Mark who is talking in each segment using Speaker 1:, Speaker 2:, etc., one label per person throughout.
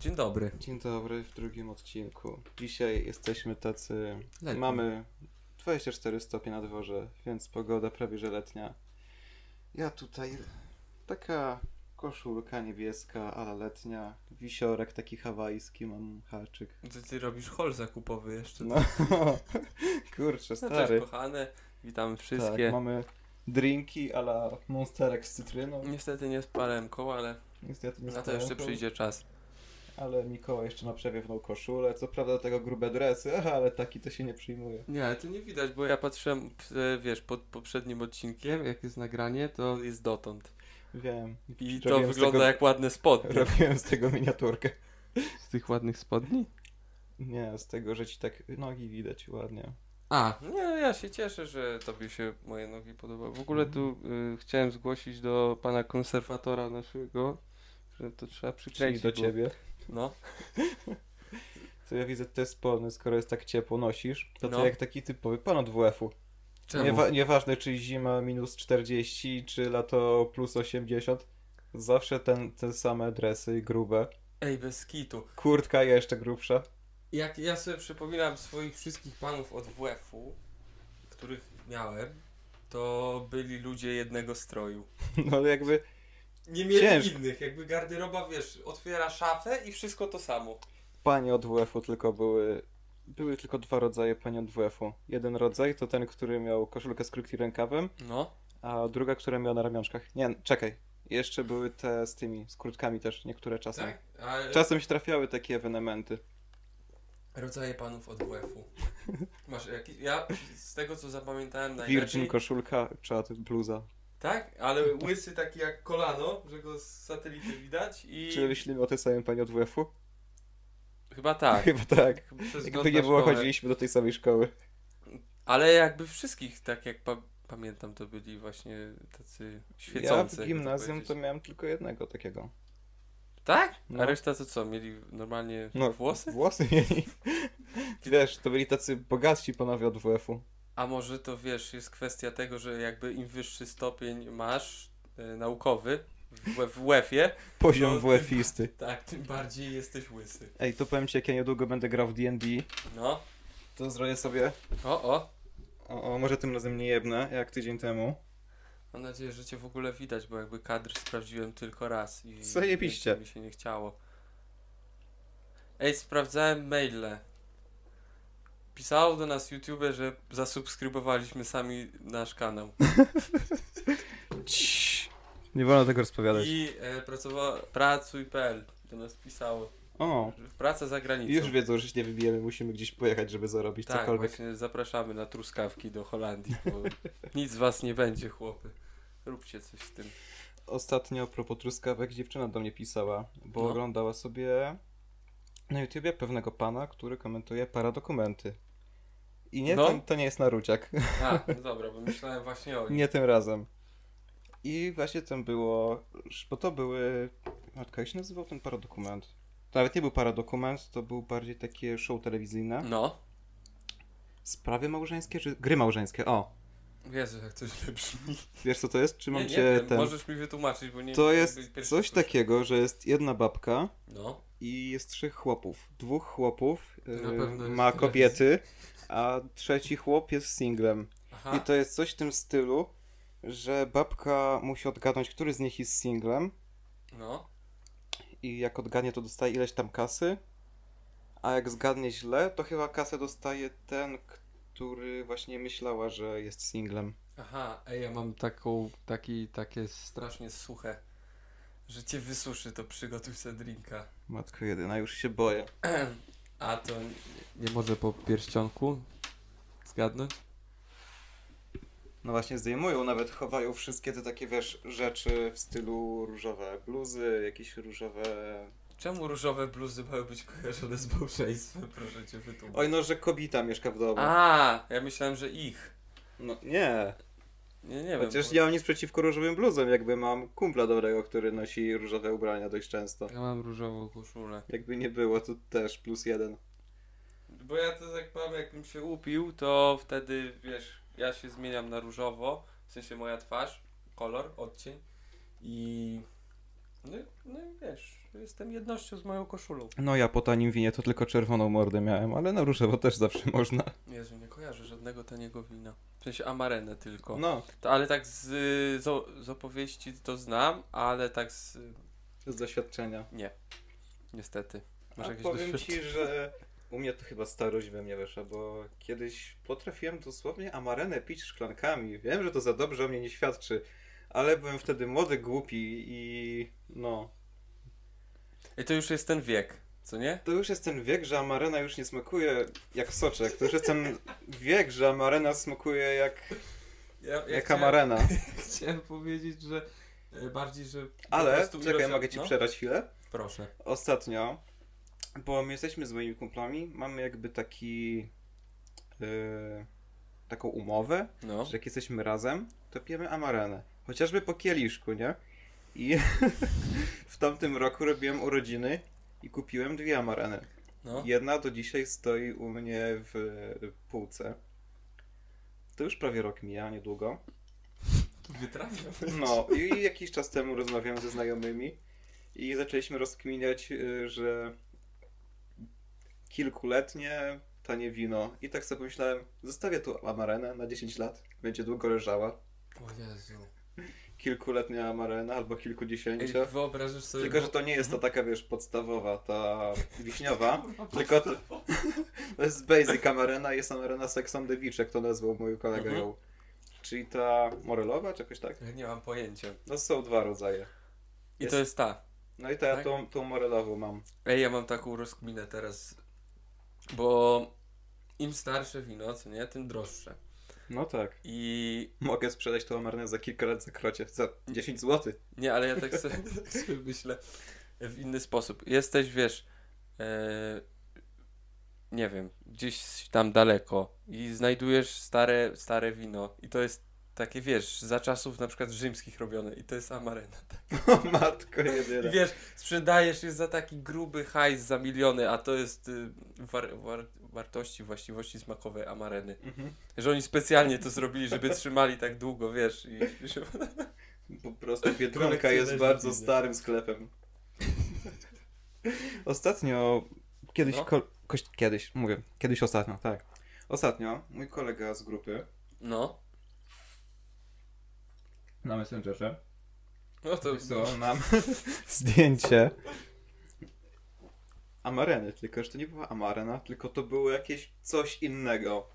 Speaker 1: Dzień dobry.
Speaker 2: Dzień dobry w drugim odcinku. Dzisiaj jesteśmy tacy.
Speaker 1: Letni.
Speaker 2: Mamy 24 stopnie na dworze, więc pogoda prawie że letnia. Ja tutaj taka koszulka niebieska, ale letnia. Wisiorek taki hawajski, mam haczyk.
Speaker 1: Ty, ty robisz hol zakupowy jeszcze.
Speaker 2: No, kurczę,
Speaker 1: No, cześć
Speaker 2: stary.
Speaker 1: kochane, witamy
Speaker 2: Tak,
Speaker 1: wszystkie.
Speaker 2: mamy drinki ala monsterek z cytryną.
Speaker 1: Niestety nie spalałem koła, ale
Speaker 2: Niestety nie
Speaker 1: na to jeszcze przyjdzie czas.
Speaker 2: Ale Mikołaj jeszcze ma przewiewną koszulę. Co prawda do tego grube dresy, ale taki to się nie przyjmuje.
Speaker 1: Nie, to nie widać, bo ja patrzyłem, e, wiesz, pod poprzednim odcinkiem, jak jest nagranie, to jest dotąd.
Speaker 2: Wiem.
Speaker 1: I to wygląda
Speaker 2: tego-
Speaker 1: jak ładne spodnie.
Speaker 2: Robiłem z tego miniaturkę.
Speaker 1: Z tych ładnych spodni?
Speaker 2: Nie, z tego, że ci tak nogi widać ładnie.
Speaker 1: A, nie, ja się cieszę, że tobie się moje nogi podobały. W ogóle tu y, chciałem zgłosić do pana konserwatora naszego, że to trzeba
Speaker 2: Czyli
Speaker 1: przykręcić.
Speaker 2: do
Speaker 1: bo-
Speaker 2: ciebie.
Speaker 1: No,
Speaker 2: To ja widzę te spodnie, skoro jest tak ciepło nosisz, to to
Speaker 1: No.
Speaker 2: jak taki typowy pan od WF-u.
Speaker 1: czemu?
Speaker 2: Niewa- nieważne czy zima minus 40, czy lato plus 80. Zawsze ten, te same dresy grube.
Speaker 1: Ej, bez kitu.
Speaker 2: Kurtka jeszcze grubsza.
Speaker 1: Jak ja sobie przypominam swoich wszystkich panów od WF-u, których miałem, to byli ludzie jednego stroju.
Speaker 2: No ale jakby
Speaker 1: Nie mieli
Speaker 2: Ciężko.
Speaker 1: innych, jakby garderoba, wiesz, otwiera szafę i wszystko to samo.
Speaker 2: panie od WF-u tylko były... Były tylko dwa rodzaje pani od WF-u. Jeden rodzaj to ten, który miał koszulkę z krótkim rękawem,
Speaker 1: No,
Speaker 2: a druga, która miała na ramionczkach. Nie, czekaj. Jeszcze były te z tymi, z kurtkami też, niektóre czasem.
Speaker 1: tak? A
Speaker 2: Czasem się trafiały takie ewenementy.
Speaker 1: rodzaje panów od WF-u. Masz jakiś, ja z tego co zapamiętałem najlepiej...
Speaker 2: Virgin koszulka, czat, bluza.
Speaker 1: Tak, ale łysy taki jak kolano, że go z satelity widać i...
Speaker 2: Czy myślimy o tej samej pani od WF-u?
Speaker 1: Chyba tak.
Speaker 2: Chyba tak.
Speaker 1: Przez
Speaker 2: Jakby nie było,
Speaker 1: szkołę.
Speaker 2: chodziliśmy do tej samej szkoły.
Speaker 1: Ale jakby wszystkich, tak jak pa pamiętam, to byli właśnie tacy świecący.
Speaker 2: Ja w
Speaker 1: to
Speaker 2: gimnazjum to miałem tylko jednego takiego.
Speaker 1: Tak?
Speaker 2: No.
Speaker 1: A reszta to co? Mieli normalnie
Speaker 2: No,
Speaker 1: włosy?
Speaker 2: Włosy mieli. Wiesz, to byli tacy bogatsi panowie od WF-u.
Speaker 1: A może to wiesz, jest kwestia tego, że jakby im wyższy stopień masz e, naukowy w, w WF-ie,
Speaker 2: Poziom
Speaker 1: No,
Speaker 2: WF-isty.
Speaker 1: tak, tym bardziej jesteś łysy.
Speaker 2: Ej, to powiem ci, jak ja niedługo będę grał w D&D,
Speaker 1: No.
Speaker 2: to zrobię sobie...
Speaker 1: O, o.
Speaker 2: O, o, może tym razem nie jebnę, jak tydzień temu.
Speaker 1: Mam nadzieję, że cię w ogóle widać, bo jakby kadr sprawdziłem tylko raz i
Speaker 2: Zajebiście.
Speaker 1: więcej mi się nie chciało. Ej, sprawdzałem maile. Pisało do nas YouTube, że zasubskrybowaliśmy sami nasz kanał.
Speaker 2: Nie wolno tego rozpowiadać.
Speaker 1: I e, pracowa... pracuj.pl do nas pisało.
Speaker 2: O,
Speaker 1: że Praca za granicą.
Speaker 2: już wiedzą, że się nie wybijemy, musimy gdzieś pojechać, żeby zarobić
Speaker 1: tak,
Speaker 2: cokolwiek.
Speaker 1: właśnie zapraszamy na truskawki do Holandii, bo nic z was nie będzie, chłopy. Róbcie coś z tym.
Speaker 2: Ostatnio a propos truskawek dziewczyna do mnie pisała, bo
Speaker 1: No.
Speaker 2: oglądała sobie na YouTubie pewnego pana, który komentuje paradokumenty. I nie,
Speaker 1: No.
Speaker 2: to, to nie jest Naruciak.
Speaker 1: A, no dobra, bo myślałem właśnie o nim.
Speaker 2: nie tym razem. I właśnie tam było, bo to były, matka, jak się nazywał ten paradokument? To nawet nie był paradokument, to był bardziej takie show telewizyjne.
Speaker 1: No.
Speaker 2: Sprawy małżeńskie, czy gry małżeńskie? O,
Speaker 1: Jezu, jak to źle brzmi.
Speaker 2: wiesz co to jest? Czy mam
Speaker 1: nie, nie
Speaker 2: cię
Speaker 1: wiem,
Speaker 2: ten...
Speaker 1: możesz mi wytłumaczyć, bo nie
Speaker 2: To jest coś
Speaker 1: słyszę.
Speaker 2: takiego, że jest jedna babka,
Speaker 1: No.
Speaker 2: i jest trzech chłopów. Dwóch chłopów yy, ma kobiety, a trzeci chłop jest singlem.
Speaker 1: Aha.
Speaker 2: I to jest coś w tym stylu, że babka musi odgadnąć, który z nich jest singlem
Speaker 1: No.
Speaker 2: i jak odgadnie, to dostaje ileś tam kasy, a jak zgadnie źle, to chyba kasę dostaje ten, który właśnie myślała, że jest singlem.
Speaker 1: Aha, ej, ja mam taką, taki, takie strasznie suche, że cię wysuszy, to przygotuj sobie drinka.
Speaker 2: Matko jedyna, już się boję.
Speaker 1: A to nie, nie może po pierścionku zgadnąć?
Speaker 2: No właśnie zdejmują, nawet chowają wszystkie te takie, wiesz, rzeczy w stylu różowe bluzy, jakieś różowe
Speaker 1: Czemu różowe bluzy mają być kojarzone z małżeństwem? Proszę cię wytłumaczyć.
Speaker 2: Oj, no, że kobita mieszka w domu.
Speaker 1: A, ja myślałem, że ich.
Speaker 2: No nie.
Speaker 1: Nie, nie
Speaker 2: Chociaż
Speaker 1: wiem.
Speaker 2: nie mam nic przeciwko różowym bluzom, jakby mam kumpla dobrego, który nosi różowe ubrania dość często.
Speaker 1: Ja mam różową koszulę.
Speaker 2: Jakby nie było, to też plus jeden.
Speaker 1: Bo ja to tak powiem, jakbym się upił, to wtedy, wiesz, ja się zmieniam na różowo, w sensie moja twarz, kolor, odcień i... No, i- no i wiesz, Jestem jednością z moją koszulą.
Speaker 2: No ja po tanim winie to tylko czerwoną mordę miałem, ale na różowo też zawsze można.
Speaker 1: Jezu, nie kojarzę żadnego taniego wina. W sensie amarenę tylko.
Speaker 2: No,
Speaker 1: To, ale tak z, z, z opowieści to znam, ale tak z...
Speaker 2: z doświadczenia.
Speaker 1: Nie. Niestety.
Speaker 2: A
Speaker 1: Masz jakieś
Speaker 2: powiem ci, że u mnie to chyba starość we mnie weszła, bo kiedyś potrafiłem dosłownie amarenę pić szklankami. Wiem, że to za dobrze o mnie nie świadczy, ale byłem wtedy młody, głupi i no...
Speaker 1: I to już jest ten wiek, co nie?
Speaker 2: To już jest ten wiek, że amarena już nie smakuje jak soczek. To już jest ten wiek, że amarena smakuje jak,
Speaker 1: Ja,
Speaker 2: jak amarena.
Speaker 1: chciałem powiedzieć, że e, bardziej, że...
Speaker 2: Ale, czekaj,
Speaker 1: ilość-
Speaker 2: mogę ci
Speaker 1: no,
Speaker 2: przerwać chwilę?
Speaker 1: Proszę.
Speaker 2: Ostatnio, bo my jesteśmy z moimi kumplami, mamy jakby taki... Yy, taką umowę,
Speaker 1: No.
Speaker 2: że jak jesteśmy razem, to pijemy amarenę. Chociażby po kieliszku, nie? I w tamtym roku robiłem urodziny i kupiłem dwie amareny.
Speaker 1: No.
Speaker 2: Jedna do dzisiaj stoi u mnie w półce. To już prawie rok mija, niedługo.
Speaker 1: Wytrafiam.
Speaker 2: No i jakiś czas temu rozmawiałem ze znajomymi i zaczęliśmy rozkminiać, y, że kilkuletnie tanie wino. I tak sobie pomyślałem, zostawię tu amarenę na 10 lat, będzie długo leżała.
Speaker 1: O Jezu.
Speaker 2: Kilkuletnia amarena albo
Speaker 1: Ej,
Speaker 2: kilkudziesięcia.
Speaker 1: wyobrażasz sobie...
Speaker 2: Tylko, że to nie jest ta taka, wiesz, podstawowa, ta wiśniowa, tylko to, to jest basic amarena, jest amarena Sex on the Beach, jak to nazwał mój kolega
Speaker 1: Mhm.
Speaker 2: ją. Czyli ta morelowa, czy jakoś tak?
Speaker 1: Ja nie mam pojęcia.
Speaker 2: No są dwa rodzaje.
Speaker 1: I
Speaker 2: Jest-
Speaker 1: to jest ta.
Speaker 2: No i ta,
Speaker 1: Tak?
Speaker 2: tą, tą morelową mam.
Speaker 1: Ej, ja mam taką rozkminę teraz, bo im starsze wino, co nie, tym droższe.
Speaker 2: No tak.
Speaker 1: I
Speaker 2: Mogę sprzedać tą amarynę za kilka lat za krocie, za 10 zł.
Speaker 1: nie, ale ja tak sobie, tak sobie myślę w inny sposób. Jesteś, wiesz, e, nie wiem, gdzieś tam daleko i znajdujesz stare, stare wino i to jest takie, wiesz, za czasów na przykład rzymskich robione i to jest amarena.
Speaker 2: O matko
Speaker 1: I
Speaker 2: jedyna.
Speaker 1: wiesz, sprzedajesz je za taki gruby hajs za miliony, a to jest y, war, war, wartości, właściwości smakowe amareny.
Speaker 2: Mhm.
Speaker 1: Że oni specjalnie to zrobili, żeby trzymali tak długo, wiesz, i.
Speaker 2: Po prostu Biedronka jest bardzo
Speaker 1: winy.
Speaker 2: starym sklepem. Ostatnio, kiedyś,
Speaker 1: No.
Speaker 2: ko- kiedyś, mówię, kiedyś ostatnio, tak. Ostatnio mój kolega z grupy
Speaker 1: No,
Speaker 2: na Messengerze
Speaker 1: no to
Speaker 2: wysłał nam zdjęcie amareny, tylko że to nie była amarena, tylko to było jakieś coś innego.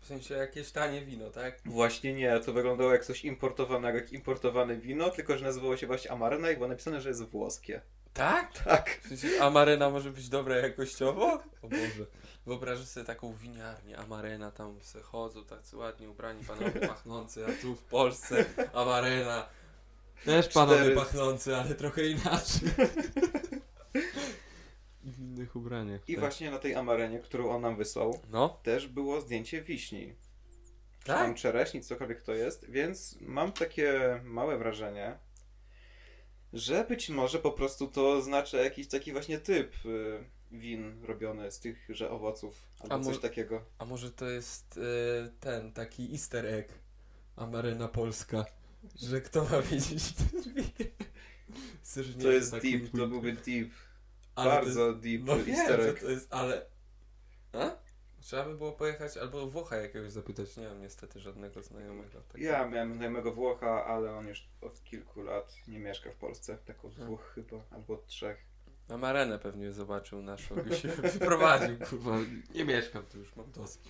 Speaker 1: w sensie jakieś tanie wino, tak?
Speaker 2: Właśnie nie, to wyglądało jak coś importowanego, jak importowane wino, tylko że nazywało się właśnie amarena i było napisane, że jest włoskie.
Speaker 1: Tak?
Speaker 2: Tak.
Speaker 1: W sensie amarena może być dobra jakościowo? O Boże. Wyobrażasz sobie taką winiarnię, amarena, tam se chodzą tacy ładnie ubrani panowie pachnący, a tu w Polsce amarena. Też panowie
Speaker 2: Cztery-
Speaker 1: pachnący, ale trochę inaczej. W innych ubraniach.
Speaker 2: I
Speaker 1: tak.
Speaker 2: właśnie na tej amarenie, którą on nam wysłał,
Speaker 1: No,
Speaker 2: też było zdjęcie wiśni. Czy tam
Speaker 1: tak?
Speaker 2: czereśni, cokolwiek to jest, więc mam takie małe wrażenie, że być może po prostu to oznacza jakiś taki właśnie typ y, win robiony z tychże owoców, albo
Speaker 1: A
Speaker 2: coś
Speaker 1: może-
Speaker 2: takiego.
Speaker 1: A może to jest e, ten taki easter egg amarena polska, że kto ma wiedzieć, kto wie.
Speaker 2: To jest
Speaker 1: taki
Speaker 2: deep, to byłby deep,
Speaker 1: ale to
Speaker 2: bardzo deep
Speaker 1: No
Speaker 2: easter egg.
Speaker 1: to jest, ale... A? Trzeba by było pojechać albo Włocha jakiegoś zapytać. Nie mam niestety żadnego znajomego. takiego.
Speaker 2: Ja miałem znajomego Włocha, ale on już od kilku lat nie mieszka w Polsce, tak od
Speaker 1: Hmm.
Speaker 2: dwóch chyba, albo od trzech.
Speaker 1: Na Marenę pewnie zobaczył naszą i się wyprowadził. Kurwa, nie mieszkam tu już, mam dosyć.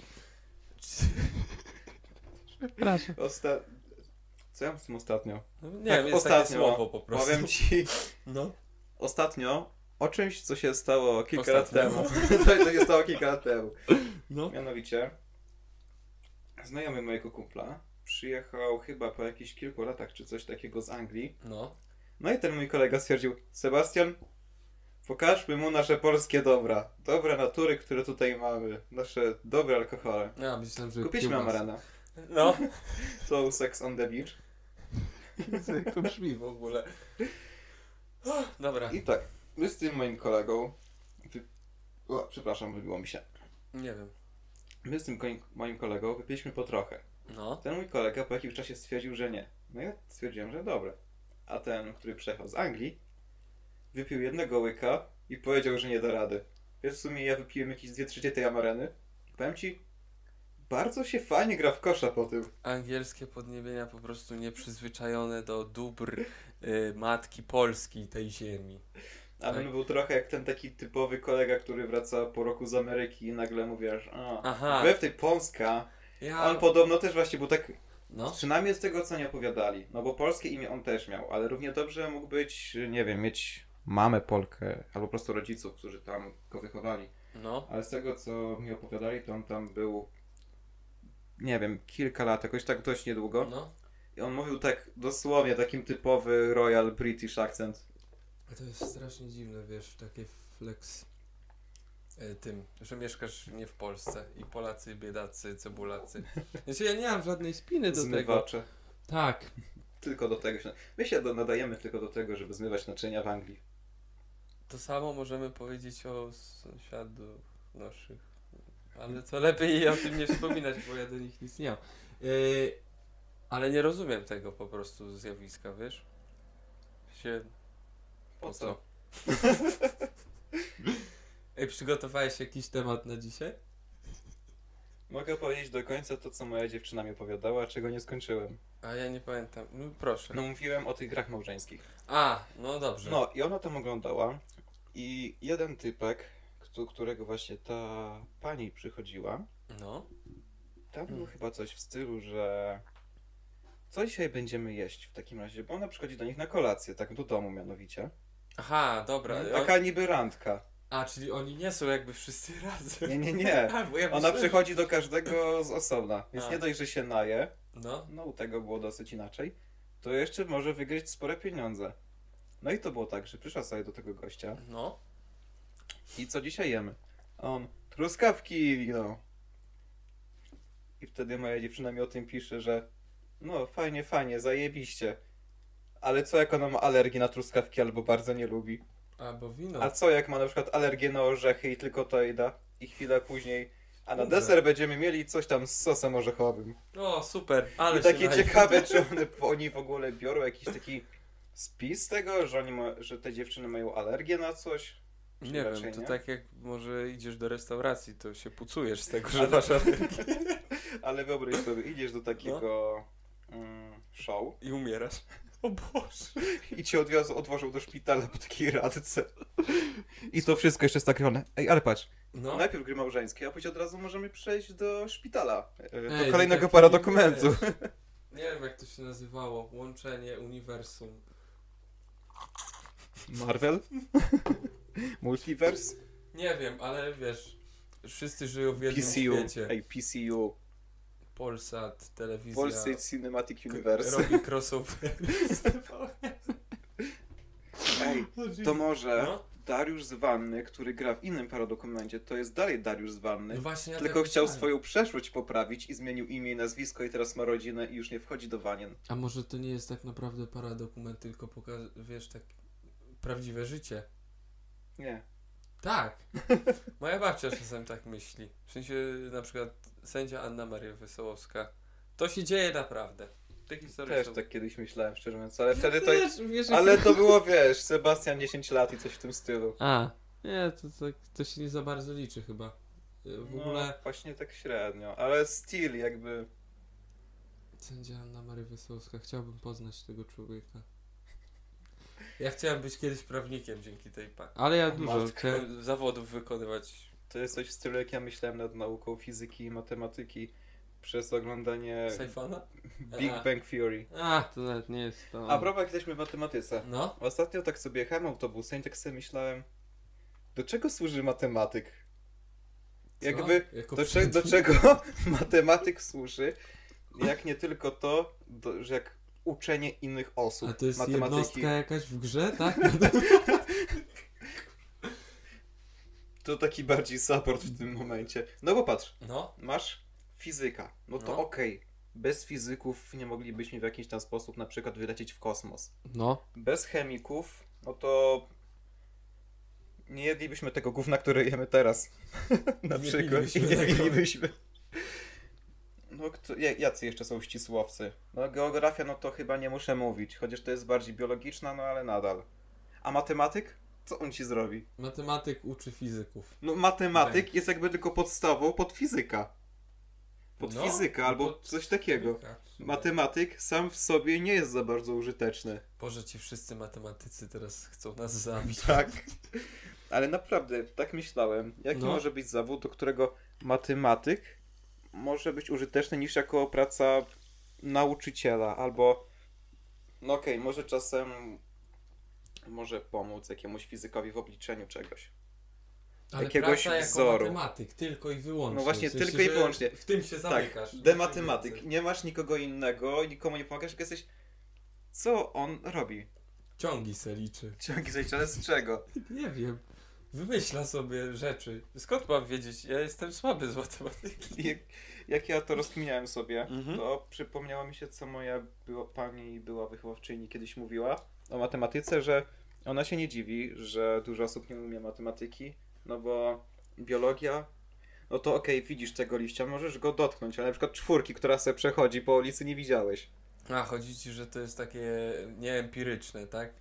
Speaker 1: Przepraszam.
Speaker 2: Osta... Co ja z tym ostatnio?
Speaker 1: No, nie
Speaker 2: Tak,
Speaker 1: wiem, jest
Speaker 2: ostatnio.
Speaker 1: takie słowo po prostu.
Speaker 2: Powiem ci,
Speaker 1: No.
Speaker 2: ostatnio o czymś, co się stało kilka
Speaker 1: Ostatnio.
Speaker 2: lat temu. Coś, co się stało kilka lat temu.
Speaker 1: No.
Speaker 2: Mianowicie, znajomy mojego kumpla przyjechał chyba po jakichś kilku latach czy coś takiego z Anglii.
Speaker 1: No.
Speaker 2: No i ten mój kolega stwierdził, Sebastian, pokażmy mu nasze polskie dobra. Dobra natury, które tutaj mamy. Nasze dobre alkohole.
Speaker 1: Ja myślałem, że
Speaker 2: Kupiliśmy
Speaker 1: kiełbasy.
Speaker 2: Amarena.
Speaker 1: No.
Speaker 2: To Sex on the Beach.
Speaker 1: Jak to brzmi w ogóle. Dobra.
Speaker 2: I tak, my z tym moim kolegą... Wy... O, przepraszam, wybiło mi się.
Speaker 1: Nie wiem.
Speaker 2: My z tym koń- moim kolegą wypiliśmy po trochę.
Speaker 1: No.
Speaker 2: Ten mój kolega po jakimś czasie stwierdził, że nie. No ja stwierdziłem, że dobre. A ten, który przyjechał z Anglii, wypił jednego łyka i powiedział, że nie da rady. Wiesz, w sumie ja wypiłem jakieś dwie trzecie tej amareny. Powiem ci, bardzo się fajnie gra w kosza po tym.
Speaker 1: Angielskie podniebienia po prostu nieprzyzwyczajone do dóbr y, matki Polski tej ziemi.
Speaker 2: A
Speaker 1: Tak.
Speaker 2: był trochę jak ten taki typowy kolega, który wraca po roku z Ameryki i nagle mówi, że a,
Speaker 1: Aha.
Speaker 2: wy w tej Polska.
Speaker 1: Ja...
Speaker 2: On podobno też właśnie był tak,
Speaker 1: No.
Speaker 2: przynajmniej z tego co nie opowiadali, no bo polskie imię on też miał, ale równie dobrze mógł być, nie wiem, mieć mamę Polkę, albo po prostu rodziców, którzy tam go wychowali.
Speaker 1: No.
Speaker 2: Ale z tego co mi opowiadali, to on tam był, nie wiem, kilka lat, jakoś tak dość niedługo.
Speaker 1: No.
Speaker 2: I on mówił tak dosłownie, takim typowy Royal British accent.
Speaker 1: To jest strasznie dziwne, wiesz, takie flex e, tym, że mieszkasz nie w Polsce i Polacy, biedacy, cebulacy. Znaczy ja nie mam żadnej spiny do tego.
Speaker 2: Zmywacze.
Speaker 1: Tak.
Speaker 2: Tylko do tego się... My się do- nadajemy tylko do tego, żeby zmywać naczynia w Anglii.
Speaker 1: To samo możemy powiedzieć o sąsiadów naszych. Ale to lepiej o tym nie wspominać, bo ja do nich nic nie mam. Yy, ale nie rozumiem tego po prostu zjawiska, wiesz? Się...
Speaker 2: Po co?
Speaker 1: Ej, przygotowałeś jakiś temat na dzisiaj?
Speaker 2: Mogę powiedzieć do końca to, co moja dziewczyna mi opowiadała, czego nie skończyłem.
Speaker 1: A ja nie pamiętam. No proszę.
Speaker 2: No mówiłem o tych grach małżeńskich.
Speaker 1: A, no dobrze.
Speaker 2: No i ona tam oglądała i jeden typek, któ- którego właśnie ta pani przychodziła,
Speaker 1: No.
Speaker 2: tam było
Speaker 1: Hmm.
Speaker 2: chyba coś w stylu, że co dzisiaj będziemy jeść w takim razie, bo ona przychodzi do nich na kolację, tak do domu mianowicie.
Speaker 1: Aha, dobra.
Speaker 2: Taka niby randka.
Speaker 1: A, czyli oni nie są jakby wszyscy razem.
Speaker 2: Nie, nie, nie.
Speaker 1: A, bo ja
Speaker 2: Ona
Speaker 1: myślałem-
Speaker 2: przychodzi do każdego z osobna, więc
Speaker 1: A.
Speaker 2: nie dość, że się naje,
Speaker 1: No.
Speaker 2: no u tego było dosyć inaczej, to jeszcze może wygryźć spore pieniądze. No i to było tak, że przyszła sobie do tego gościa
Speaker 1: No.
Speaker 2: i co dzisiaj jemy? On, truskawki wino. I wtedy moja dziewczyna mi o tym pisze, że no fajnie, fajnie, zajebiście. Ale co jak ona ma alergię na truskawki albo bardzo nie lubi?
Speaker 1: Albo wino.
Speaker 2: A co jak ma na przykład alergię na orzechy i tylko to jej da? I chwilę później, a na
Speaker 1: Kurde.
Speaker 2: deser będziemy mieli coś tam z sosem orzechowym.
Speaker 1: O, super. Ale
Speaker 2: I takie ciekawe, czy one, oni w ogóle biorą jakiś taki spis tego, że, oni ma, że te dziewczyny mają alergię na coś? Czy
Speaker 1: Nie wiem, to
Speaker 2: nie?
Speaker 1: tak jak może idziesz do restauracji, to się pucujesz z tego, że
Speaker 2: Ale-
Speaker 1: masz alergię
Speaker 2: Ale wyobraź sobie, idziesz do takiego mm, show
Speaker 1: i umierasz. O Boże.
Speaker 2: i cię od razu odwożą do szpitala po takiej radce. I to wszystko jeszcze jest tak robione. Ej, ale patrz,
Speaker 1: No.
Speaker 2: najpierw gry małżeńskie, a później od razu możemy przejść do szpitala. e, Do
Speaker 1: Ej,
Speaker 2: kolejnego
Speaker 1: taki,
Speaker 2: paradokumentu.
Speaker 1: wiesz, Nie wiem jak to się nazywało. Łączenie uniwersum.
Speaker 2: Marvel? Multiverse?
Speaker 1: Nie wiem, ale wiesz, wszyscy żyją w jednym
Speaker 2: PCU.
Speaker 1: świecie.
Speaker 2: Ej, PCU.
Speaker 1: Polsat, telewizja.
Speaker 2: Polscy Cinematic Universe.
Speaker 1: Robi crossover.
Speaker 2: Ej, to może
Speaker 1: No.
Speaker 2: Dariusz z Wanny, który gra w innym paradokumencie, to jest dalej Dariusz z Wanny.
Speaker 1: No właśnie, ja
Speaker 2: tylko
Speaker 1: tak
Speaker 2: chciał
Speaker 1: myślałem.
Speaker 2: swoją przeszłość poprawić i zmienił imię i nazwisko i teraz ma rodzinę i już nie wchodzi do Wanien.
Speaker 1: A może to nie jest tak naprawdę paradokument, tylko poka- wiesz, tak prawdziwe życie.
Speaker 2: Nie.
Speaker 1: Tak. Moja babcia czasem tak myśli. W sensie na przykład sędzia Anna Maria Wesołowska. To się dzieje naprawdę. Te historie
Speaker 2: Też
Speaker 1: są...
Speaker 2: tak kiedyś myślałem, szczerze mówiąc, ale wtedy to...
Speaker 1: Wiesz,
Speaker 2: Ale to było, wiesz, Sebastian 10 lat i coś w tym stylu.
Speaker 1: A, nie, to, to, to się nie za bardzo liczy chyba. W ogóle
Speaker 2: No, właśnie tak średnio, ale styl jakby...
Speaker 1: sędzia Anna Maria Wesołowska. Chciałbym poznać tego człowieka. Ja chciałem być kiedyś prawnikiem dzięki tej pani. Ale ja
Speaker 2: dużo
Speaker 1: chciałem zawodów wykonywać.
Speaker 2: To jest coś w stylu, jak ja myślałem nad nauką fizyki i matematyki przez oglądanie
Speaker 1: Sajfana?
Speaker 2: Big
Speaker 1: A.
Speaker 2: Bang Theory.
Speaker 1: A, to nawet nie jest to.
Speaker 2: A propos, jak jesteśmy w matematyce.
Speaker 1: No?
Speaker 2: Ostatnio tak sobie jechałem autobusem i tak sobie myślałem, do czego służy matematyk?
Speaker 1: Co?
Speaker 2: Jakby,
Speaker 1: Jako
Speaker 2: do, cze- do czego matematyk służy, jak nie tylko to, do, że jak uczenie innych osób
Speaker 1: A to jest
Speaker 2: matematyki.
Speaker 1: jednostka jakaś w grze, tak?
Speaker 2: To taki bardziej support w tym momencie. No bo patrz,
Speaker 1: No,
Speaker 2: masz fizyka, no to
Speaker 1: No.
Speaker 2: okej. Bez fizyków nie moglibyśmy w jakiś tam sposób na przykład wylecieć w kosmos.
Speaker 1: no.
Speaker 2: Bez chemików, no to nie jedlibyśmy tego gówna, które jemy teraz. Na
Speaker 1: Nie
Speaker 2: przykład. Nie
Speaker 1: tego.
Speaker 2: No, kto, jacy jeszcze są ścisłowcy? No, geografia, no to chyba nie muszę mówić, chociaż to jest bardziej biologiczna, no ale nadal. A matematyk? Co on ci zrobi?
Speaker 1: Matematyk uczy fizyków.
Speaker 2: No matematyk jest jakby tylko podstawą pod fizyka. Pod
Speaker 1: No,
Speaker 2: fizyka albo
Speaker 1: pod
Speaker 2: coś takiego.
Speaker 1: fizyka.
Speaker 2: Matematyk sam w sobie nie jest za bardzo użyteczny.
Speaker 1: Boże, ci wszyscy matematycy teraz chcą nas zabić.
Speaker 2: Tak. Ale naprawdę, tak myślałem. Jaki
Speaker 1: No.
Speaker 2: może być zawód, do którego matematyk może być użyteczny niż jako praca nauczyciela albo no okej, może czasem może pomóc jakiemuś fizykowi w obliczeniu czegoś.
Speaker 1: Ale
Speaker 2: jakiegoś
Speaker 1: praca jako
Speaker 2: wzoru.
Speaker 1: matematyk, tylko i wyłącznie.
Speaker 2: No właśnie,
Speaker 1: W sensie,
Speaker 2: tylko i wyłącznie.
Speaker 1: W tym się zamykasz.
Speaker 2: Tak, dematematyk. Nie masz nikogo innego, nikomu nie pomagasz, tylko jesteś... Co on robi?
Speaker 1: Ciągi se liczy.
Speaker 2: Ciągi zaliczone z czego?
Speaker 1: Nie wiem. Wymyśla sobie rzeczy. Skąd mam wiedzieć? Ja jestem słaby z matematyki.
Speaker 2: Jak, jak ja to rozkminiałem sobie,
Speaker 1: Mhm.
Speaker 2: to przypomniało mi się, co moja była, pani była wychowawczyni kiedyś mówiła o matematyce, że ona się nie dziwi, że dużo osób nie umie matematyki, no bo biologia, no to okej, widzisz tego liścia, możesz go dotknąć, ale na przykład czwórki, która sobie przechodzi po ulicy, nie widziałeś.
Speaker 1: A, chodzi ci, że to jest takie nieempiryczne, tak?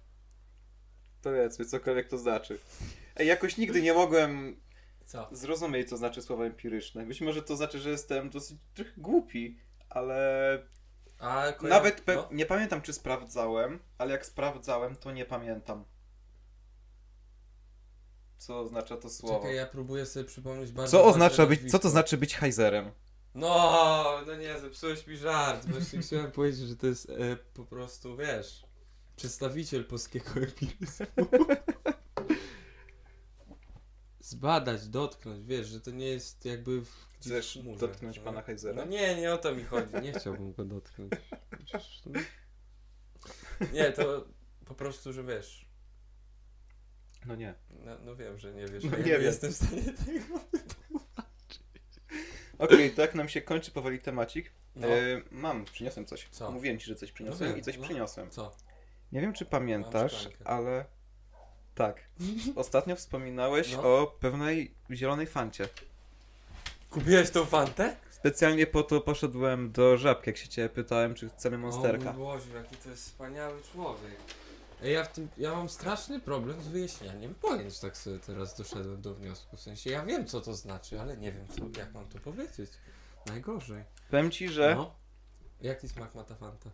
Speaker 2: Powiedzmy, cokolwiek to znaczy. Ej, jakoś nigdy nie mogłem
Speaker 1: Co?
Speaker 2: zrozumieć, co znaczy słowo empiryczne. Być może to znaczy, że jestem dosyć trochę głupi, ale
Speaker 1: A,
Speaker 2: Nawet pe-
Speaker 1: no.
Speaker 2: nie pamiętam, czy sprawdzałem, ale jak sprawdzałem, to nie pamiętam. Co oznacza to słowo?
Speaker 1: Czekaj, ja próbuję sobie przypomnieć bardzo
Speaker 2: Co oznacza być, co to znaczy być hajzerem?
Speaker 1: No, no nie, zepsułeś mi żart. Właśnie chciałem powiedzieć, że to jest e, po prostu, wiesz, przedstawiciel polskiego empiryzmu. Zbadać, dotknąć, wiesz, że to nie jest jakby w
Speaker 2: Chcesz
Speaker 1: w chmurze,
Speaker 2: dotknąć
Speaker 1: no.
Speaker 2: pana Heizera?
Speaker 1: No nie, nie o to mi chodzi. Nie chciałbym go dotknąć. Nie, to po prostu, że wiesz.
Speaker 2: No nie.
Speaker 1: No, no wiem, że nie wiesz.
Speaker 2: No
Speaker 1: No
Speaker 2: nie wiem.
Speaker 1: jestem w stanie tego.
Speaker 2: Okej, tak nam się kończy powoli temacik.
Speaker 1: No.
Speaker 2: E, mam, przyniosłem coś.
Speaker 1: Co?
Speaker 2: Mówiłem ci, że coś przyniosłem
Speaker 1: No wiem,
Speaker 2: i coś
Speaker 1: no.
Speaker 2: przyniosłem.
Speaker 1: Co?
Speaker 2: Nie wiem, czy pamiętasz, ale... Tak. Ostatnio wspominałeś
Speaker 1: No.
Speaker 2: o pewnej zielonej fancie.
Speaker 1: Kupiłeś tą fantę?
Speaker 2: Specjalnie po to poszedłem do Żabki, jak się ciebie pytałem, czy chcemy monsterka.
Speaker 1: O mój Boże, jaki to jest wspaniały człowiek. Ej, ja, w tym, ja mam straszny problem z wyjaśnianiem pojęć, tak sobie teraz doszedłem do wniosku. W sensie ja wiem co to znaczy, ale nie wiem co, jak mam to powiedzieć. Najgorzej.
Speaker 2: Powiem ci, że
Speaker 1: No. Jaki smak ma ta fanta?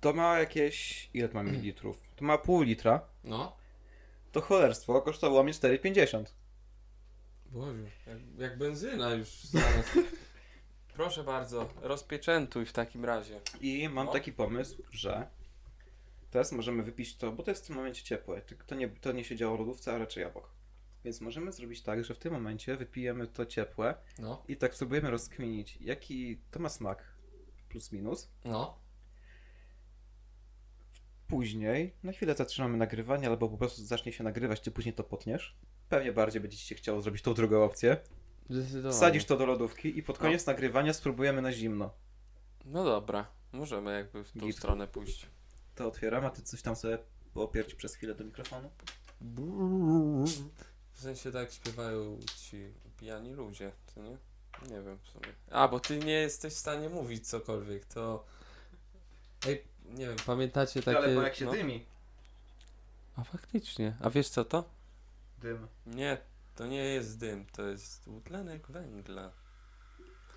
Speaker 2: To ma jakieś... Ile to ma mililitrów? To ma pół litra.
Speaker 1: No.
Speaker 2: To cholerstwo kosztowało mnie 4,50.
Speaker 1: Boże, jak, jak benzyna już zaraz. Proszę bardzo, rozpieczętuj w takim razie.
Speaker 2: I mam
Speaker 1: No.
Speaker 2: taki pomysł, że teraz możemy wypić to, bo to jest w tym momencie ciepłe. To nie, to nie się działo w lodówce, a raczej obok. Więc możemy zrobić tak, że w tym momencie wypijemy to ciepłe
Speaker 1: No,
Speaker 2: i tak spróbujemy rozkminić, jaki to ma smak, plus minus.
Speaker 1: no.
Speaker 2: Później, na chwilę zatrzymamy nagrywanie, albo po prostu zacznie się nagrywać, ty później to potniesz. Pewnie bardziej będzie ci się chciało zrobić tą drugą opcję.
Speaker 1: Zdecydowanie.
Speaker 2: Wsadzisz to do lodówki i pod
Speaker 1: No.
Speaker 2: koniec nagrywania spróbujemy na zimno.
Speaker 1: No dobra, możemy jakby w tą stronę pójść.
Speaker 2: To otwieram, a ty coś tam sobie opierć przez chwilę do mikrofonu.
Speaker 1: W sensie tak śpiewają ci pijani ludzie, to nie? Nie wiem w sumie. A, bo ty nie jesteś w stanie mówić cokolwiek, to... Ej, nie wiem, pamiętacie takie...
Speaker 2: Ale bo jak się
Speaker 1: no?
Speaker 2: dymi.
Speaker 1: A faktycznie, a wiesz co to?
Speaker 2: Dym.
Speaker 1: Nie, to nie jest dym, to jest dwutlenek węgla.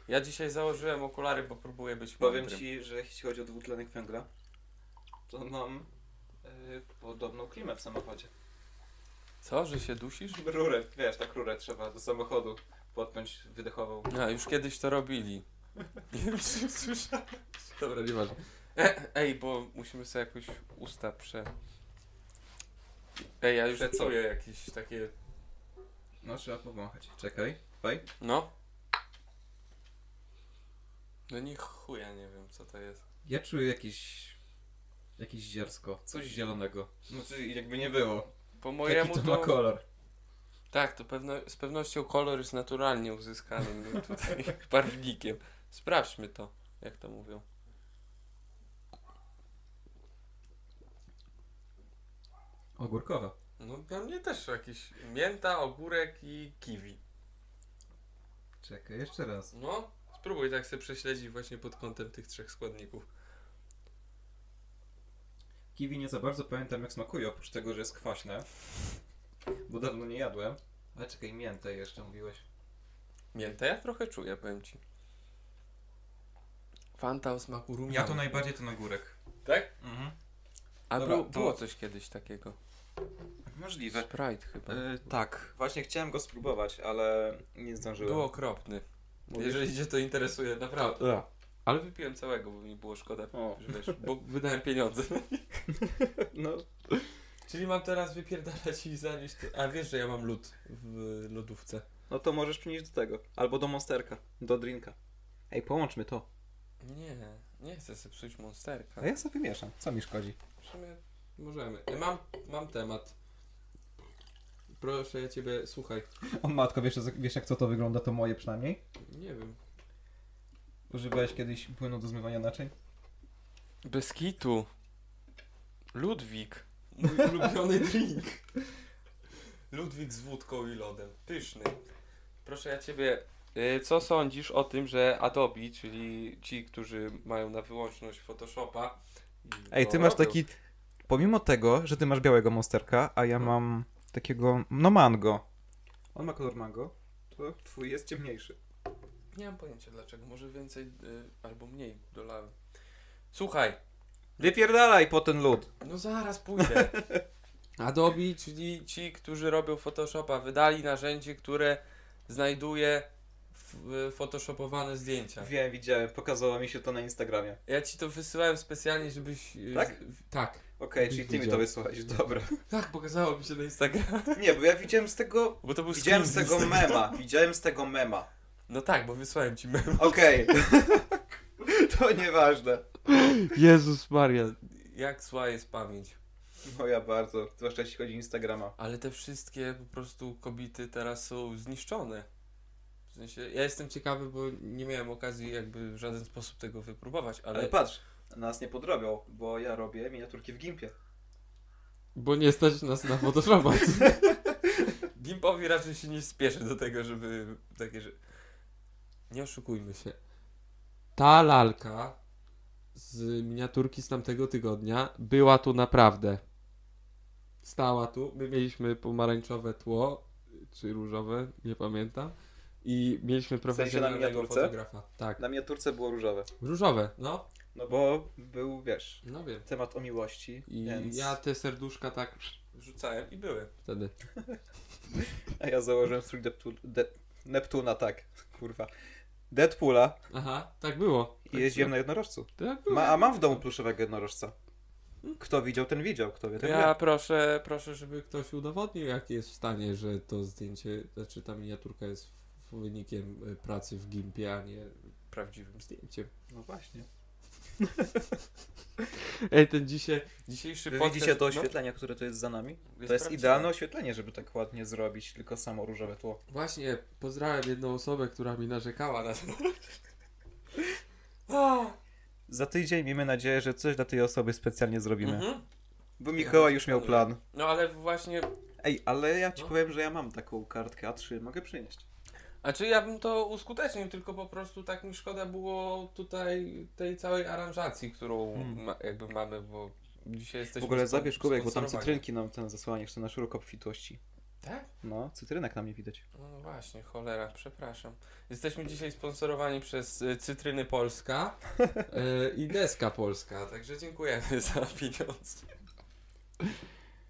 Speaker 1: Ja dzisiaj założyłem okulary, bo próbuję być
Speaker 2: Powiem
Speaker 1: mądrym.
Speaker 2: ci, że jeśli chodzi o dwutlenek węgla, to mam yy, podobną klimę w samochodzie.
Speaker 1: Co, że się dusisz?
Speaker 2: Rurę, wiesz, tak rurę trzeba do samochodu podpiąć wydechową.
Speaker 1: A, już kiedyś to robili. Nie wiem, czy słyszałeś. Dobra, nieważne. Ej, bo musimy sobie jakoś usta prze... Ej, ja już
Speaker 2: Prze co?
Speaker 1: czuję jakieś takie...
Speaker 2: No, trzeba powąchać. Czekaj, faj.
Speaker 1: No. No nie chuja, nie wiem co to jest.
Speaker 2: Ja czuję jakieś... jakieś ziarsko, coś zielonego. No, czy jakby nie było.
Speaker 1: Po mojemu
Speaker 2: Jaki
Speaker 1: to...
Speaker 2: to ma kolor?
Speaker 1: Tak, to pewno, z pewnością kolor jest naturalnie uzyskanym tutaj barwnikiem. Sprawdźmy to, jak to mówią.
Speaker 2: Ogórkowa.
Speaker 1: No dla mnie też jakiś mięta, ogórek i kiwi.
Speaker 2: Czekaj, jeszcze raz.
Speaker 1: No, spróbuj tak sobie prześledzić właśnie pod kątem tych trzech składników.
Speaker 2: Kiwi nie za bardzo pamiętam jak smakuje, oprócz tego, że jest kwaśne. Bo dawno nie jadłem. Ale czekaj, miętę jeszcze mówiłeś.
Speaker 1: Miętę ja trochę czuję, powiem ci. Fanta o smaku.
Speaker 2: Ja to najbardziej ten ogórek.
Speaker 1: Tak?
Speaker 2: Mhm.
Speaker 1: A
Speaker 2: Dobra,
Speaker 1: było,
Speaker 2: to-
Speaker 1: było coś kiedyś takiego.
Speaker 2: Możliwe.
Speaker 1: Sprite chyba.
Speaker 2: E, tak, właśnie chciałem go spróbować, ale nie zdążyłem.
Speaker 1: Był okropny.
Speaker 2: Mówisz?
Speaker 1: Jeżeli cię to interesuje, naprawdę. Ale wypiłem całego, bo mi było szkoda,
Speaker 2: O.
Speaker 1: że wiesz, bo wydałem pieniądze.
Speaker 2: No,
Speaker 1: Czyli mam teraz wypierdalać i zanieść to. A wiesz, że ja mam lód w lodówce.
Speaker 2: no to możesz przynieść do tego. Albo do monsterka, do drinka. Ej, połączmy to.
Speaker 1: Nie, nie chcę sobie psuć monsterka.
Speaker 2: A ja sobie mieszam, co mi szkodzi?
Speaker 1: W sumie możemy. E, Mam, mam temat. Proszę ja ciebie, słuchaj.
Speaker 2: O matko, wiesz, wiesz jak co to wygląda, to moje przynajmniej?
Speaker 1: Nie wiem.
Speaker 2: Używałeś kiedyś płynu do zmywania naczyń?
Speaker 1: Bez kitu. Ludwik. Mój ulubiony drink. Ludwik z wódką i lodem. Pyszny. Proszę ja ciebie, y, co sądzisz o tym, że Adobe, czyli ci, którzy mają na wyłączność Photoshopa. i
Speaker 2: Ej, ty masz
Speaker 1: robią.
Speaker 2: taki... Pomimo tego, że ty masz białego monsterka, a ja mam takiego, no mango. On ma kolor mango, to twój jest ciemniejszy.
Speaker 1: Nie mam pojęcia dlaczego. Może więcej y, albo mniej dolałem. Słuchaj,
Speaker 2: Wypierdalaj po ten lód.
Speaker 1: no zaraz pójdę. Adobe, czyli ci, którzy robią Photoshopa, wydali narzędzie, które znajduje w- photoshopowane zdjęcia.
Speaker 2: Wiem, widziałem, pokazało mi się to na Instagramie.
Speaker 1: Ja ci to wysyłałem specjalnie, żebyś. y,
Speaker 2: Tak?
Speaker 1: z- Tak.
Speaker 2: Okej, czyli ty mi to
Speaker 1: Widziałem.
Speaker 2: dobra.
Speaker 1: Tak, pokazało mi się na Instagramie.
Speaker 2: Nie, bo ja widziałem z tego...
Speaker 1: Bo to był
Speaker 2: Widziałem
Speaker 1: screen
Speaker 2: z tego
Speaker 1: Instagrama.
Speaker 2: mema, widziałem z tego mema.
Speaker 1: No tak, bo wysłałem ci mem.
Speaker 2: Okej. to nieważne.
Speaker 1: Jezus Maria. Jak zła jest pamięć.
Speaker 2: Moja bardzo, zwłaszcza jeśli chodzi o Instagrama.
Speaker 1: Ale te wszystkie po prostu kobiety teraz są zniszczone. W sensie, ja jestem ciekawy, bo nie miałem okazji jakby w żaden sposób tego wypróbować, ale...
Speaker 2: Ale patrz, nas nie podrobią, bo ja robię miniaturki w Gimpie.
Speaker 1: Bo nie stać nas na Photoshopa. Gimpowi raczej się nie spieszy do tego, żeby takie, że... Nie oszukujmy się. Ta lalka z miniaturki z tamtego tygodnia była tu naprawdę. Stała tu. My mieliśmy pomarańczowe tło, czy różowe, nie pamiętam. I mieliśmy
Speaker 2: sensie na
Speaker 1: profesjonalnego
Speaker 2: miniaturce?
Speaker 1: fotografa. Tak.
Speaker 2: Na miniaturce było różowe.
Speaker 1: Różowe, no.
Speaker 2: No bo był, wiesz,
Speaker 1: No wiem.
Speaker 2: temat o miłości,
Speaker 1: I
Speaker 2: więc...
Speaker 1: ja te serduszka tak rzucałem i były wtedy.
Speaker 2: A ja założyłem strój Deptu... De... Neptuna, tak, kurwa. Deadpoola
Speaker 1: Aha, tak było.
Speaker 2: i jeździłem na jednorożcu.
Speaker 1: Tak było.
Speaker 2: Ma, a mam w domu pluszowego jednorożca. Kto widział, ten widział. Kto wie, ten
Speaker 1: Ja
Speaker 2: wie.
Speaker 1: proszę, proszę, żeby ktoś udowodnił, jak jest w stanie, że to zdjęcie, znaczy ta miniaturka jest wynikiem y, pracy w Gimpie, a nie prawdziwym zdjęciem.
Speaker 2: No właśnie.
Speaker 1: Ej, ten dzisiaj, dzisiejszy
Speaker 2: Wy
Speaker 1: podcast...
Speaker 2: widzicie to
Speaker 1: no,
Speaker 2: oświetlenie, które to jest za nami? To jest
Speaker 1: prawdziwe.
Speaker 2: idealne oświetlenie, żeby tak ładnie zrobić, tylko samo różowe tło.
Speaker 1: Właśnie, pozdrawiam jedną osobę, która mi narzekała na to.
Speaker 2: Za tydzień miejmy nadzieję, że coś dla tej osoby specjalnie zrobimy.
Speaker 1: mhm.
Speaker 2: Bo Mikołaj już miał plan.
Speaker 1: No ale właśnie,
Speaker 2: Ej, ale ja ci
Speaker 1: No.
Speaker 2: powiem, że ja mam taką kartkę A3, mogę przynieść.
Speaker 1: A czy ja bym to uskutecznił, tylko po prostu tak mi szkoda było tutaj tej całej aranżacji, którą
Speaker 2: Hmm.
Speaker 1: ma, jakby mamy, bo dzisiaj jesteśmy...
Speaker 2: w ogóle zabierz kubek, bo tam cytrynki nam ten zasłaniesz, to na szeroko obfitłości.
Speaker 1: Tak?
Speaker 2: No, cytrynek nam nie widać.
Speaker 1: No właśnie, cholera, przepraszam. Jesteśmy dzisiaj sponsorowani przez y, Cytryny Polska y, i Deska Polska, także dziękujemy za pieniądze.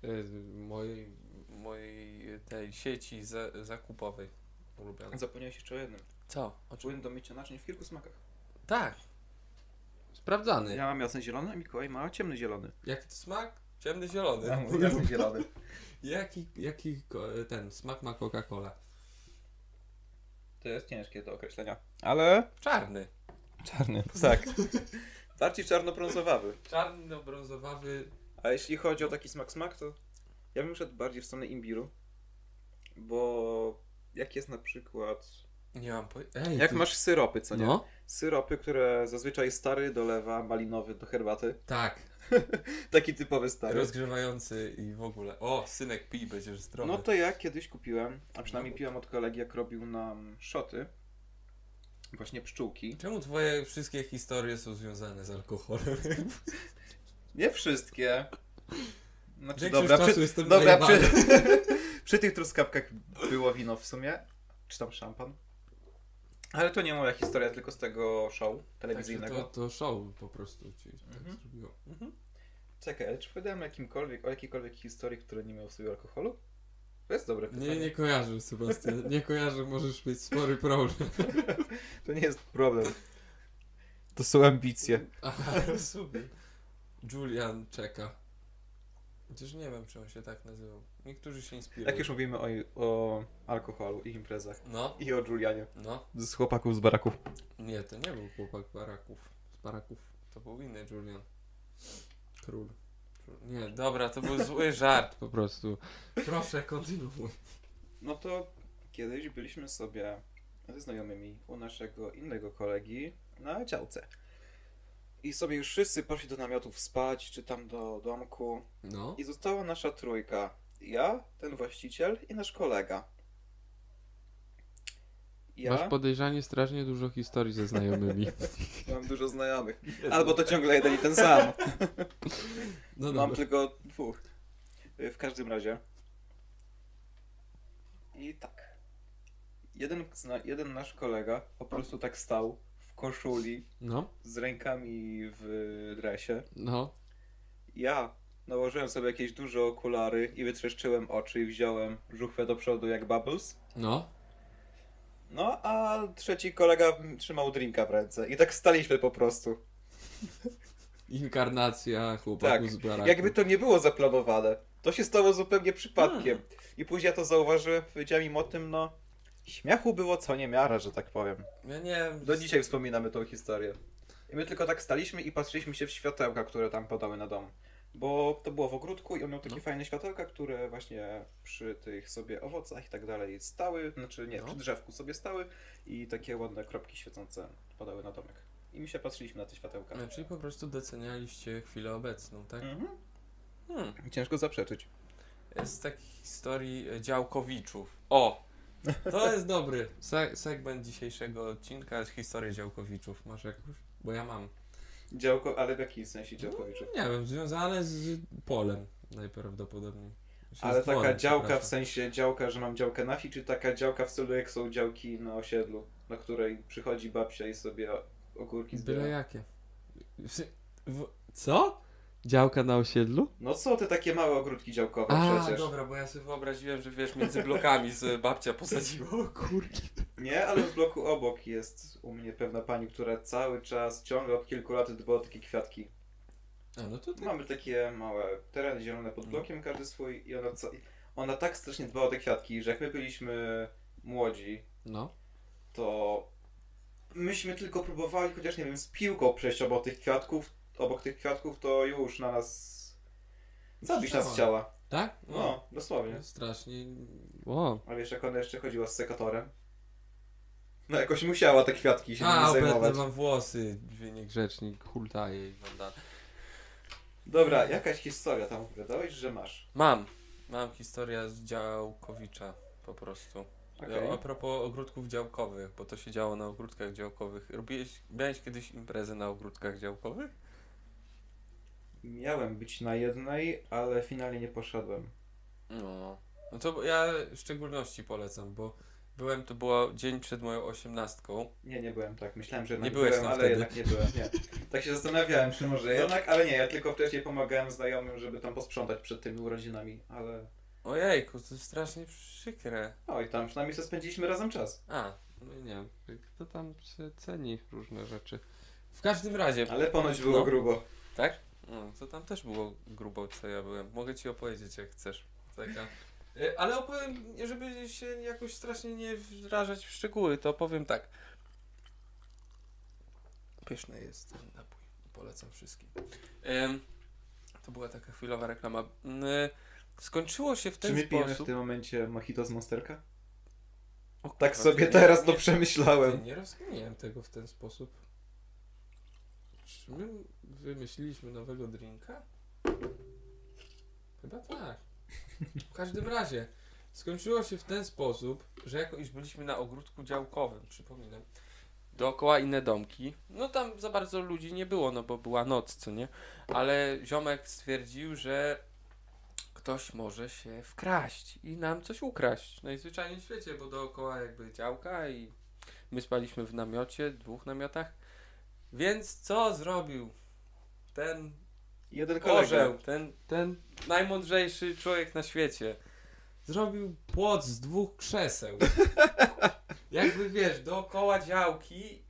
Speaker 1: Y, mojej, mojej tej sieci za, zakupowej ulubionej.
Speaker 2: Zapomniałeś jeszcze o jednym.
Speaker 1: Co? O czym?
Speaker 2: Płyn do mycia naczyń w kilku smakach.
Speaker 1: Tak. Sprawdzany.
Speaker 2: Ja mam jasny zielony, a Mikołaj ma ciemny zielony.
Speaker 1: Jaki to smak? Ciemny zielony.
Speaker 2: Ja mam jasny zielony.
Speaker 1: jaki, jaki ten smak ma Coca-Cola?
Speaker 2: To jest ciężkie do określenia. Ale...
Speaker 1: Czarny.
Speaker 2: Czarny. Tak. Bardziej czarno-brązowawy.
Speaker 1: Czarno-brązowawy.
Speaker 2: A jeśli chodzi o taki smak smak, to ja bym szedł bardziej w stronę imbiru. Bo jak jest na przykład...
Speaker 1: Nie mam pojęcia. Ej,
Speaker 2: Jak
Speaker 1: ty-
Speaker 2: masz syropy, co nie?
Speaker 1: No,
Speaker 2: Syropy, które zazwyczaj stary dolewa malinowy do herbaty.
Speaker 1: tak.
Speaker 2: Taki typowy stary.
Speaker 1: Rozgrzewający i w ogóle. O, synek pij, będziesz zdrowy.
Speaker 2: No to ja kiedyś kupiłem, a przynajmniej piłem od kolegi, jak robił nam szoty. Właśnie pszczółki.
Speaker 1: Czemu twoje wszystkie historie są związane z alkoholem?
Speaker 2: Nie wszystkie. Znaczy, dobra, przy, dobra przy. przy tych truskawkach było wino w sumie. Czy tam szampan. Ale to nie moja historia, tylko z tego show
Speaker 1: Także
Speaker 2: telewizyjnego.
Speaker 1: to, to show po prostu ci tak
Speaker 2: Mhm.
Speaker 1: zrobiło. Mhm.
Speaker 2: Czekaj, ale czy powiedziałem jakimkolwiek, o jakiejkolwiek historii, która nie miała w sobie alkoholu? To jest dobre pytanie.
Speaker 1: Nie, nie kojarzę, Sebastian. Nie kojarzę, możesz mieć spory problem.
Speaker 2: To nie jest problem. To są ambicje.
Speaker 1: Aha, super. Julian czeka. Chociaż nie wiem, czy on się tak nazywał. Niektórzy się inspirują.
Speaker 2: Jak już mówimy o, o alkoholu i imprezach.
Speaker 1: No,
Speaker 2: I o Julianie.
Speaker 1: no.
Speaker 2: Z chłopaków z baraków.
Speaker 1: Nie, to nie był chłopak baraków. Z baraków. To był inny Julian. Król. Król. Nie, dobra, to był zły żart po prostu. Proszę, kontynuuj.
Speaker 2: No to kiedyś byliśmy sobie ze znajomymi u naszego innego kolegi na działce. I sobie już wszyscy poszli do namiotów spać, czy tam do domku.
Speaker 1: No.
Speaker 2: I została nasza trójka. Ja, ten właściciel i nasz kolega. Ja
Speaker 1: Masz podejrzanie strasznie dużo historii ze znajomymi.
Speaker 2: mam dużo znajomych. Albo to ciągle jeden i ten sam.
Speaker 1: No
Speaker 2: Mam tylko dwóch. W każdym razie. I tak. Jeden, jeden nasz kolega po prostu tak stał koszuli
Speaker 1: No,
Speaker 2: z rękami w dresie.
Speaker 1: no.
Speaker 2: Ja nałożyłem sobie jakieś duże okulary i wytrzeszczyłem oczy i wziąłem żuchwę do przodu jak Bubbles.
Speaker 1: No.
Speaker 2: No, a trzeci kolega trzymał drinka w ręce. I tak staliśmy po prostu.
Speaker 1: Inkarnacja chłopaków
Speaker 2: Tak,
Speaker 1: z baraku.
Speaker 2: Jakby to nie było zaplanowane. To się stało zupełnie przypadkiem. I później ja to zauważyłem, powiedziałem im o tym, no... Śmiechu było co niemiara, że tak powiem.
Speaker 1: Ja nie wiem.
Speaker 2: Do dzisiaj wspominamy tą historię. I my tylko tak staliśmy i patrzyliśmy się w światełka, które tam padały na dom. Bo to było w ogródku i on miał takie
Speaker 1: No.
Speaker 2: fajne światełka, które właśnie przy tych sobie owocach i tak dalej stały, znaczy nie,
Speaker 1: No.
Speaker 2: przy drzewku sobie stały i takie ładne kropki świecące padały na domek. I my się patrzyliśmy na te światełka.
Speaker 1: No, czyli po prostu docenialiście chwilę obecną, tak?
Speaker 2: Mhm.
Speaker 1: Hmm.
Speaker 2: Ciężko zaprzeczyć.
Speaker 1: Jest takich historii e, działkowiczów. O! To jest dobry se segment dzisiejszego odcinka, historię działkowiczów. Masz jakąś? Bo ja mam.
Speaker 2: Działko, ale w jakim sensie działkowiczów?
Speaker 1: Nie wiem, związane z polem najprawdopodobniej. Znaczy
Speaker 2: Ale
Speaker 1: z
Speaker 2: taka działka w sensie działka, że mam działkę na wsi, czy taka działka w stylu jak są działki na osiedlu, na której przychodzi babcia i sobie ogórki
Speaker 1: Byle
Speaker 2: zbiera?
Speaker 1: jakie. W- w- Co? Działka na osiedlu?
Speaker 2: No co te takie małe ogródki działkowe
Speaker 1: A,
Speaker 2: przecież?
Speaker 1: dobra, bo ja sobie wyobraziłem, że wiesz, między blokami z babcia posadziła. O kurki.
Speaker 2: Nie, ale w bloku obok jest u mnie pewna pani, która cały czas, ciągle od kilku lat dba o takie kwiatki.
Speaker 1: A, no to tak.
Speaker 2: Mamy takie małe tereny zielone pod blokiem, każdy swój i ona, co, ona tak strasznie dba o te kwiatki, że jak my byliśmy młodzi,
Speaker 1: No.
Speaker 2: to myśmy tylko próbowali, chociaż nie wiem, z piłką przejść obok tych kwiatków, obok tych kwiatków, to już na nas zabić nas
Speaker 1: Chciała. Tak?
Speaker 2: No, dosłownie.
Speaker 1: No, Strasznie. O.
Speaker 2: A wiesz, jak ona jeszcze chodziła z sekatorem? No jakoś musiała te kwiatki się
Speaker 1: A,
Speaker 2: nimi zajmować.
Speaker 1: wam włosy. Dwie niegrzecznik, hultaje i wanda.
Speaker 2: Dobra, jakaś historia tam opowiadałeś, że masz.
Speaker 1: Mam. Mam historię z działkowicza po prostu.
Speaker 2: Okej.
Speaker 1: A propos ogródków działkowych, bo to się działo na ogródkach działkowych. Robiłeś, miałeś kiedyś imprezę na ogródkach działkowych?
Speaker 2: Miałem być na jednej, ale finalnie nie poszedłem.
Speaker 1: No. No to ja w szczególności polecam, bo byłem, to było dzień przed moją osiemnastką.
Speaker 2: Nie, nie byłem tak. Myślałem, że
Speaker 1: Nie
Speaker 2: jednak
Speaker 1: byłeś
Speaker 2: byłem, ale
Speaker 1: wtedy.
Speaker 2: jednak nie byłem. Nie. Tak się zastanawiałem, czy może jednak, ale nie. Ja tylko wcześniej pomagałem znajomym, żeby tam posprzątać przed tymi urodzinami, ale...
Speaker 1: Ojejku, to strasznie przykre.
Speaker 2: Oj, tam przynajmniej sobie spędziliśmy razem czas.
Speaker 1: A, no nie wiem, to tam się ceni różne rzeczy. W każdym razie.
Speaker 2: Ale ponoć było
Speaker 1: No.
Speaker 2: grubo.
Speaker 1: Tak? No, to tam też było grubo, co ja byłem. Mogę ci opowiedzieć, jak chcesz. Taka. Y, Ale opowiem, żeby się jakoś strasznie nie wrażać w szczegóły, to opowiem tak. Pyszny jest ten napój. Polecam wszystkim. To była taka chwilowa reklama. Y, Skończyło się w
Speaker 2: Czy
Speaker 1: ten
Speaker 2: my pijemy w
Speaker 1: sposób.
Speaker 2: tym momencie mojito z Monsterka?
Speaker 1: O
Speaker 2: Tak
Speaker 1: kurwa,
Speaker 2: sobie
Speaker 1: nie-
Speaker 2: teraz to
Speaker 1: nie-
Speaker 2: przemyślałem.
Speaker 1: Nie rozumiem tego w ten sposób. Czy my wymyśliliśmy nowego drinka? Chyba tak. W każdym razie skończyło się w ten sposób, że jako iż byliśmy na ogródku działkowym, przypominam. dookoła inne domki. No tam za bardzo ludzi nie było, no bo była noc, co nie? Ale ziomek stwierdził, że ktoś może się wkraść i nam coś ukraść. Najzwyczajniej w świecie, bo dookoła jakby działka i my spaliśmy w namiocie, dwóch namiotach. Więc co zrobił ten
Speaker 2: Jeden kolega.
Speaker 1: orzeł, ten, ten najmądrzejszy człowiek na świecie? Zrobił płot z dwóch krzeseł. Jakby wiesz, dookoła działki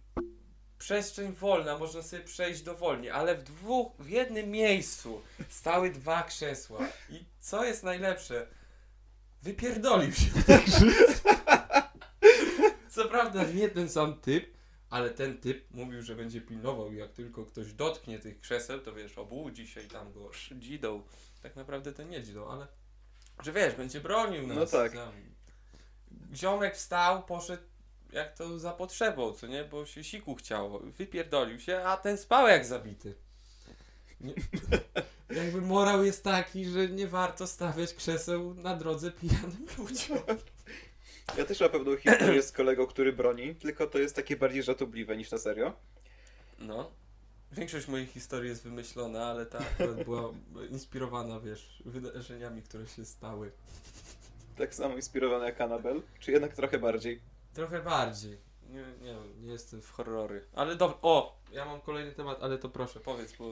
Speaker 1: przestrzeń wolna, można sobie przejść dowolnie, ale w dwóch, w jednym miejscu stały dwa krzesła. I co jest najlepsze? Wypierdolił się. Co prawda nie ten sam typ, ale ten typ mówił, że będzie pilnował i jak tylko ktoś dotknie tych krzeseł, to wiesz, obudzi się i tam go dzidą. Tak naprawdę to nie dzidą, ale że wiesz, będzie bronił nas.
Speaker 2: No tak.
Speaker 1: Tam. Ziomek wstał, poszedł jak to za potrzebą, co nie? Bo się siku chciało. Wypierdolił się, a ten spał jak zabity. Nie, jakby morał jest taki, że nie warto stawiać krzeseł na drodze pijanym ludziom.
Speaker 2: Ja też mam pewną historię z kolegą, który broni, tylko to jest takie bardziej żartobliwe niż na serio.
Speaker 1: No. Większość moich historii jest wymyślona, ale ta akurat była inspirowana, wiesz, wydarzeniami, które się stały.
Speaker 2: Tak samo inspirowane jak Annabelle, czy jednak trochę bardziej.
Speaker 1: Trochę bardziej. Nie, nie, nie jestem w horrory. Ale dobra, o! Ja mam kolejny temat, ale to proszę, powiedz, bo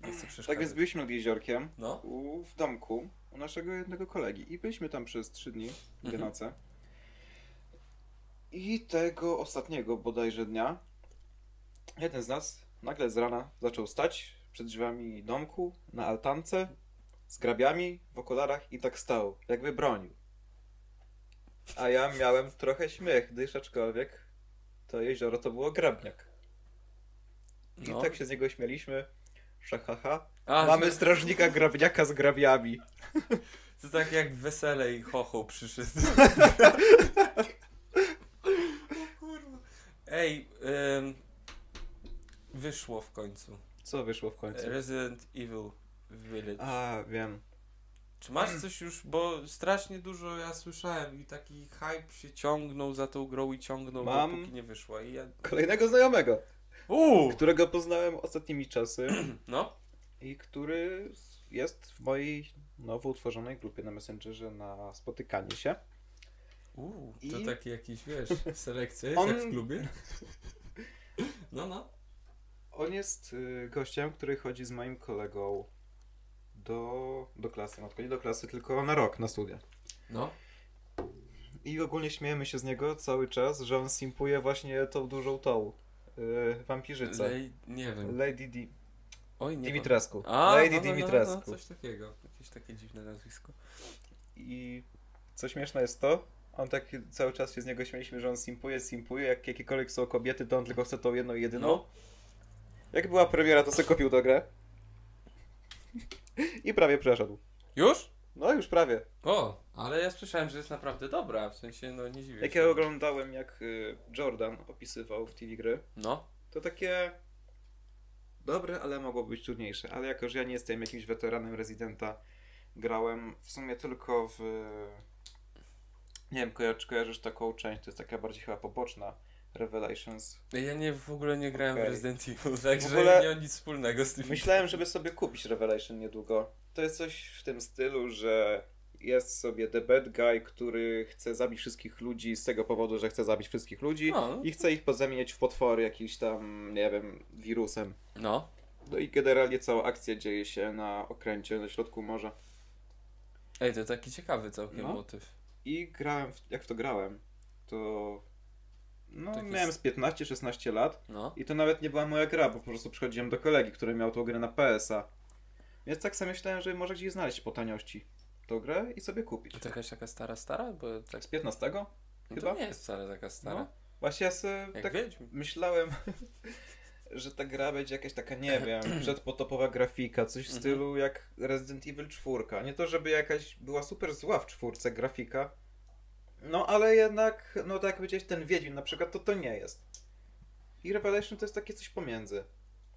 Speaker 1: nie chcę przeszkadzać.
Speaker 2: Tak więc byliśmy nad jeziorkiem,
Speaker 1: No.
Speaker 2: u, w domku, u naszego jednego kolegi i byliśmy tam przez trzy dni, dwie
Speaker 1: Mhm.
Speaker 2: noce. I tego ostatniego bodajże dnia jeden z nas nagle z rana zaczął stać przed drzwiami domku, na altance, z grabiami, w okularach i tak stał, jakby bronił. A ja miałem trochę śmiech, gdyż aczkolwiek to jezioro to było grabniak. I
Speaker 1: No.
Speaker 2: tak się z niego śmieliśmy, że haha,
Speaker 1: A,
Speaker 2: mamy
Speaker 1: że-
Speaker 2: strażnika grabniaka z grabiami.
Speaker 1: To tak jak wesele i chocho przyszedł. Ej, ym, wyszło w końcu.
Speaker 2: Co wyszło w końcu?
Speaker 1: Resident Evil Village.
Speaker 2: A, wiem.
Speaker 1: Czy masz coś już, bo strasznie dużo ja słyszałem i taki hype się ciągnął za tą grą i ciągnął,
Speaker 2: Mam.
Speaker 1: dopóki nie wyszła. I ja...
Speaker 2: Kolejnego znajomego,
Speaker 1: Uuu!
Speaker 2: którego poznałem ostatnimi czasy
Speaker 1: No,
Speaker 2: i który jest w mojej nowo utworzonej grupie na Messengerze na spotykanie się.
Speaker 1: Uuu, to
Speaker 2: I-
Speaker 1: taki jakiś, wiesz, selekcja jest
Speaker 2: On-
Speaker 1: jak w klubie. No, no.
Speaker 2: On jest y, gościem, który chodzi z moim kolegą do, do klasy. No tylko nie do klasy, tylko na rok, na studia.
Speaker 1: No.
Speaker 2: I ogólnie śmiejemy się z niego cały czas, że on simpuje właśnie tą dużą tą y, wampirzycę.
Speaker 1: Lej, nie wiem.
Speaker 2: Lady D.
Speaker 1: Oj, nie
Speaker 2: Dimitrescu.
Speaker 1: A,
Speaker 2: Lady
Speaker 1: no, no, no,
Speaker 2: Dimitrescu.
Speaker 1: No, coś takiego. Jakieś takie dziwne nazwisko.
Speaker 2: I co śmieszne jest to, on tak cały czas się z niego śmieliśmy, że on simpuje, simpuje, jak jakiekolwiek są kobiety, to on tylko chce tą jedną, jedyną.
Speaker 1: No.
Speaker 2: Jak była premiera, to sobie kupił tę grę. I prawie przeszedł.
Speaker 1: Już?
Speaker 2: No już prawie.
Speaker 1: O, ale ja słyszałem, że jest naprawdę dobra. W sensie, no nie dziwię
Speaker 2: Jak
Speaker 1: się.
Speaker 2: ja oglądałem, jak y, Jordan opisywał w TV gry,
Speaker 1: No.
Speaker 2: to takie dobre, ale mogło być trudniejsze. Ale jako, że ja nie jestem jakimś weteranem Residenta, grałem w sumie tylko w... Nie wiem, kojar- czy kojarzysz taką część, to jest taka bardziej chyba poboczna, Revelations.
Speaker 1: Ja nie, w ogóle nie grałem
Speaker 2: Okej.
Speaker 1: w Resident Evil, także
Speaker 2: W ogóle-
Speaker 1: nie mam nic wspólnego z tym.
Speaker 2: Myślałem, żeby sobie kupić Revelation niedługo. To jest coś w tym stylu, że jest sobie The Bad Guy, który chce zabić wszystkich ludzi z tego powodu, że chce zabić wszystkich ludzi
Speaker 1: No.
Speaker 2: i chce ich pozamieniać w potwory jakimś tam, nie wiem, wirusem.
Speaker 1: No.
Speaker 2: No i generalnie cała akcja dzieje się na okręcie na środku morza.
Speaker 1: Ej, to taki ciekawy całkiem
Speaker 2: No.
Speaker 1: motyw.
Speaker 2: I grałem, w, jak w to grałem, to no
Speaker 1: Tak
Speaker 2: miałem z 15-16 lat
Speaker 1: No.
Speaker 2: i to nawet nie była moja gra, bo po prostu przychodziłem do kolegi, który miał tą grę na PS-a. Więc tak sobie myślałem, że może gdzieś znaleźć po taniości tą grę i sobie kupić.
Speaker 1: To jakaś taka stara, stara? Bo tak...
Speaker 2: Z 15?
Speaker 1: No
Speaker 2: chyba?
Speaker 1: to nie jest wcale taka stara.
Speaker 2: No. Właśnie ja sobie
Speaker 1: Jak
Speaker 2: tak
Speaker 1: Wiedźmin.
Speaker 2: myślałem, że ta gra będzie jakaś taka, nie wiem, przedpotopowa grafika, coś w
Speaker 1: Mhm.
Speaker 2: stylu jak Resident Evil 4. Nie to, żeby jakaś była super zła w czwórce grafika, no ale jednak, no tak jak powiedziałeś, ten Wiedźmin na przykład, to to nie jest. I Revelation to jest takie coś pomiędzy.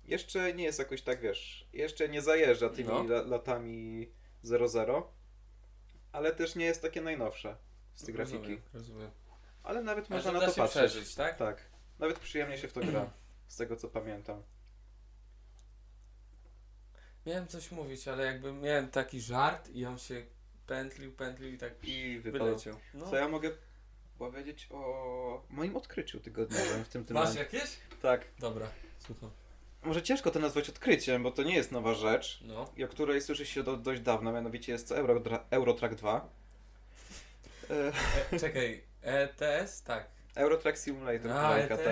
Speaker 2: Jeszcze nie jest jakoś tak, wiesz, jeszcze nie zajeżdża tymi
Speaker 1: No.
Speaker 2: la latami 00, ale też nie jest takie najnowsze z tej grafiki.
Speaker 1: Rozumiem, rozumiem.
Speaker 2: Ale nawet można na to patrzeć.
Speaker 1: przeżyć, tak?
Speaker 2: Tak. Nawet przyjemnie się w to gra, z tego co pamiętam.
Speaker 1: Miałem coś mówić, ale jakby miałem taki żart i on się pętlił, pętlił i tak
Speaker 2: I wypadł.
Speaker 1: wyleciał. No.
Speaker 2: Co ja mogę powiedzieć o moim odkryciu tygodniowym w tym
Speaker 1: Masz
Speaker 2: tygodniu?
Speaker 1: jakieś?
Speaker 2: Tak.
Speaker 1: Dobra, słucham.
Speaker 2: Może ciężko to nazwać odkryciem, bo to nie jest nowa rzecz,
Speaker 1: No.
Speaker 2: i o której słyszy się do, dość dawno, mianowicie jest to Euro, Eurotrack 2. E,
Speaker 1: E, czekaj, ETS? Tak.
Speaker 2: Eurotrack Simulator.
Speaker 1: A,
Speaker 2: kolejka, tak.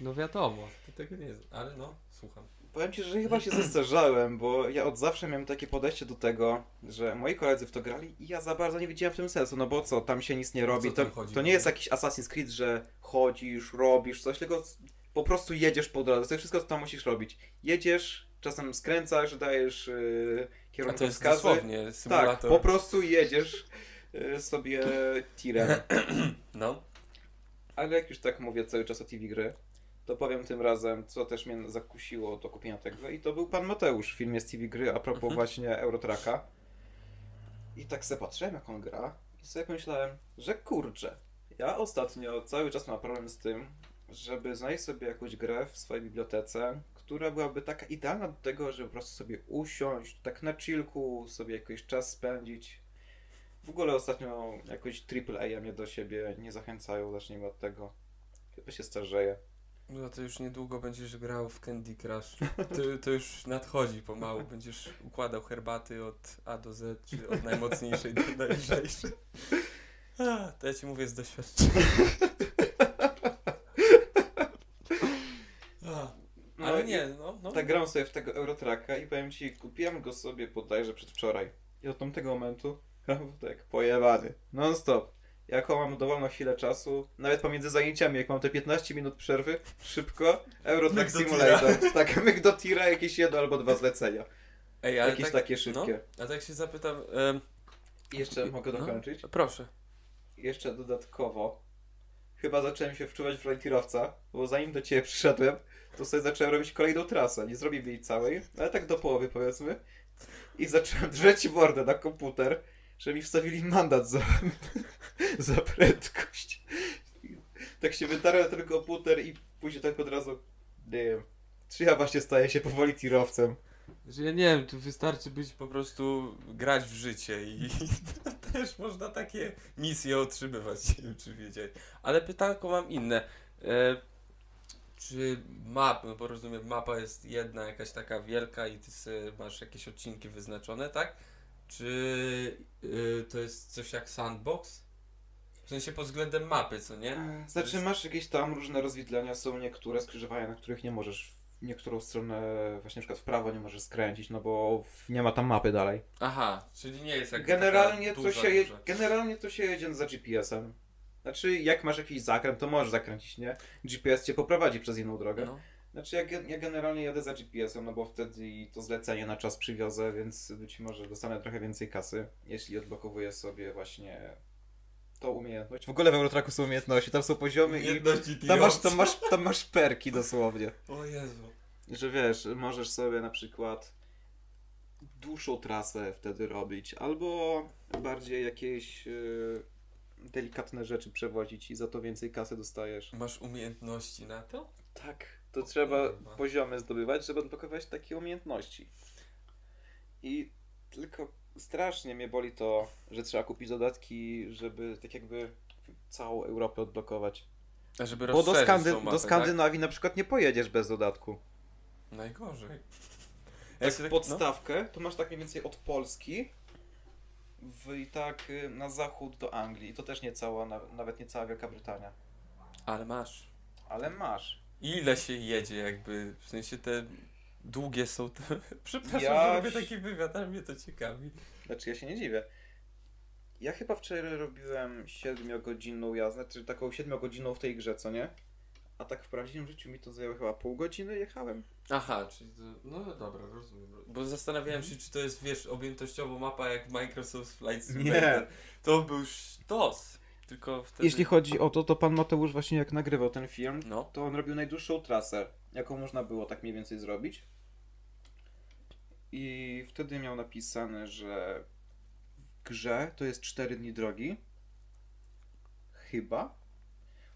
Speaker 1: No wiadomo. To tego nie znam, ale no, słucham.
Speaker 2: Powiem ci, że chyba się zestarzałem, bo ja od zawsze miałem takie podejście do tego, że moi koledzy w to grali i ja za bardzo nie widziałem w tym sensu, no bo co, tam się nic nie robi,
Speaker 1: co
Speaker 2: to,
Speaker 1: tam chodzi?
Speaker 2: to nie jest jakiś Assassin's Creed, że chodzisz, robisz coś, tylko po prostu jedziesz po drodze, to jest wszystko, co tam musisz robić. Jedziesz, czasem skręcasz, dajesz yy,
Speaker 1: A to jest
Speaker 2: kierunkowskazy.
Speaker 1: dosłownie
Speaker 2: Tak,
Speaker 1: symulator.
Speaker 2: po prostu jedziesz yy, sobie tirem.
Speaker 1: No.
Speaker 2: Ale jak już tak mówię cały czas o TV gry, to powiem tym razem, co też mnie zakusiło do kupienia tego. I to był pan Mateusz w filmie z TV gry a propos
Speaker 1: Mhm.
Speaker 2: właśnie Eurotraka. I tak sobie patrzyłem, jak on gra, i sobie pomyślałem, że kurczę, ja ostatnio cały czas mam problem z tym, żeby znaleźć sobie jakąś grę w swojej bibliotece, która byłaby taka idealna do tego, żeby po prostu sobie usiąść, tak na chillku, sobie jakiś czas spędzić. W ogóle ostatnio jakoś AAA mnie do siebie nie zachęcają, zacznijmy od tego. Chyba się starzeje.
Speaker 1: No to już niedługo będziesz grał w Candy Crush. To, to już nadchodzi pomału. Będziesz układał herbaty od A do Z, czy od najmocniejszej do najlżejszej. A, to ja ci mówię z doświadczenia. A,
Speaker 2: No
Speaker 1: ale nie, no. no.
Speaker 2: Tak gram sobie w tego Eurotraka i powiem ci, kupiłem go sobie bodajże przedwczoraj. I od tamtego momentu tak pojebany. Non stop. Jako mam dowolną chwilę czasu, nawet pomiędzy zajęciami, jak mam te 15 minut przerwy, szybko,
Speaker 1: do tira.
Speaker 2: Simulator. Tak, myk do tira, jakieś jedno albo dwa zlecenia.
Speaker 1: Ej, ale
Speaker 2: Jakieś
Speaker 1: tak,
Speaker 2: takie szybkie.
Speaker 1: No, a tak się zapytam.
Speaker 2: jeszcze mogę
Speaker 1: no,
Speaker 2: dokończyć?
Speaker 1: Proszę.
Speaker 2: Jeszcze dodatkowo, chyba zacząłem się wczuwać w rolę tirowca, bo zanim do ciebie przyszedłem, to sobie zacząłem robić kolejną trasę. Nie zrobiłem jej całej, ale tak do połowy powiedzmy. I zacząłem drzeć mordę na komputer, że mi wstawili mandat za, za prędkość. Tak się wytarłem ten komputer i później tak od razu, nie wiem, czy ja właśnie staję się powoli tirowcem.
Speaker 1: Że ja nie wiem, tu wystarczy być po prostu grać w życie i też można takie misje otrzymywać, nie wiem czy wiedziałeś. Ale pytanko mam inne. E, czy map, no bo rozumiem, mapa jest jedna jakaś taka wielka i ty masz jakieś odcinki wyznaczone, tak? Czy y, to jest coś jak sandbox? W sensie pod względem mapy, co nie?
Speaker 2: Znaczy masz jakieś tam różne rozwidlenia, są niektóre skrzyżowania, na których nie możesz w niektórą stronę, właśnie na przykład w prawo nie możesz skręcić, no bo nie ma tam mapy dalej.
Speaker 1: Aha, czyli nie jest jak
Speaker 2: Generalnie to,
Speaker 1: duża,
Speaker 2: się je, generalnie to się jedzie za GPS-em. Znaczy, jak masz jakiś zakręt, to możesz zakręcić, nie? GPS cię poprowadzi przez inną drogę.
Speaker 1: No.
Speaker 2: Znaczy, ja, ja generalnie jadę za GPS-em, no bo wtedy i to zlecenie na czas przywiozę, więc być może dostanę trochę więcej kasy, jeśli odblokowuję sobie właśnie tą umiejętność. W ogóle w Eurotracku są umiejętności, tam są poziomy i tam masz, tam, masz, tam masz perki dosłownie.
Speaker 1: O Jezu.
Speaker 2: Że wiesz, możesz sobie na przykład dłuższą trasę wtedy robić, albo bardziej jakieś yy, delikatne rzeczy przewozić i za to więcej kasy dostajesz.
Speaker 1: Masz umiejętności na to?
Speaker 2: Tak, to trzeba poziomy zdobywać, żeby odblokować takie umiejętności. I tylko strasznie mnie boli to, że trzeba kupić dodatki, żeby tak jakby całą Europę odblokować.
Speaker 1: A żeby
Speaker 2: Bo do, Skandy-
Speaker 1: mapę,
Speaker 2: do Skandynawii na przykład nie pojedziesz bez dodatku.
Speaker 1: Tak? Najgorzej.
Speaker 2: Tak,
Speaker 1: się tak-
Speaker 2: podstawkę to masz tak mniej więcej od Polski w, i tak y, na zachód do Anglii. I to też nie cała, na, nawet nie cała Wielka Brytania.
Speaker 1: No, ale masz.
Speaker 2: Ale masz.
Speaker 1: Ile się jedzie jakby, w sensie te długie są te... Przepraszam,
Speaker 2: Ja
Speaker 1: że robię taki wywiad, ale mnie to ciekawi.
Speaker 2: Znaczy ja się nie dziwię. Ja chyba wczoraj robiłem 7-godzinną jazdę, czyli taką 7-godzinną w tej grze, co nie? A tak w prawdziwym życiu mi to zajęło chyba pół godziny jechałem.
Speaker 1: Aha, czyli to... No dobra, rozumiem. Bo zastanawiałem się, czy to jest, wiesz, objętościowo mapa jak Microsoft Flight Simulator. To był sztos. Tylko wtedy...
Speaker 2: Jeśli chodzi o to, to pan Mateusz właśnie jak nagrywał ten film,
Speaker 1: No.
Speaker 2: to on robił najdłuższą trasę, jaką można było tak mniej więcej zrobić. I wtedy miał napisane, że w grze to jest 4 dni drogi. Chyba.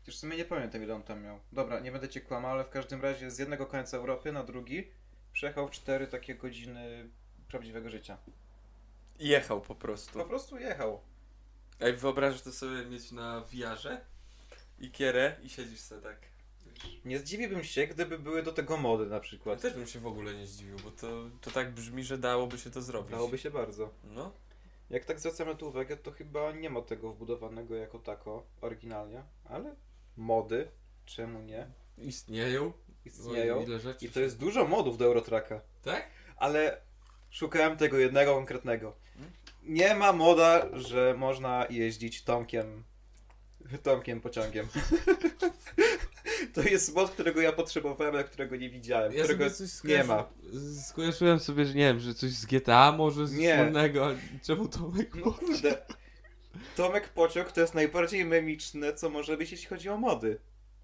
Speaker 2: Chociaż w sumie nie pamiętam ile on tam miał. Dobra, nie będę cię kłamał, ale w każdym razie z jednego końca Europy na drugi przejechał cztery takie godziny prawdziwego życia.
Speaker 1: Jechał po
Speaker 2: Po
Speaker 1: prostu.
Speaker 2: prostu jechał.
Speaker 1: Ej, wyobrażasz to sobie mieć na wiarze i kierę i siedzisz sobie tak.
Speaker 2: Nie zdziwiłbym się, gdyby były do tego mody na
Speaker 1: Ja
Speaker 2: przykład.
Speaker 1: też bym się w ogóle nie zdziwił, bo to, to tak brzmi, że dałoby się to zrobić.
Speaker 2: Dałoby się bardzo.
Speaker 1: No.
Speaker 2: Jak tak zwracam na to uwagę, to chyba nie ma tego wbudowanego jako tako oryginalnie, ale mody, czemu nie,
Speaker 1: Istnieją.
Speaker 2: istnieją.
Speaker 1: Ile rzeczy.
Speaker 2: I to jest dużo modów do Eurotracka.
Speaker 1: Tak?
Speaker 2: ale szukałem tego jednego konkretnego. Nie ma moda, że można jeździć Tomkiem Tomkiem pociągiem. to jest mod, którego ja potrzebowałem, a którego nie widziałem,
Speaker 1: Ja
Speaker 2: którego nie ma.
Speaker 1: skojarzy- Skojarzyłem sobie, że nie wiem, że coś z GTA może z
Speaker 2: Nie.
Speaker 1: ale Czemu Tomek?
Speaker 2: No kurde. Tomek Pociąg to jest najbardziej memiczne, co może być, jeśli chodzi o mody.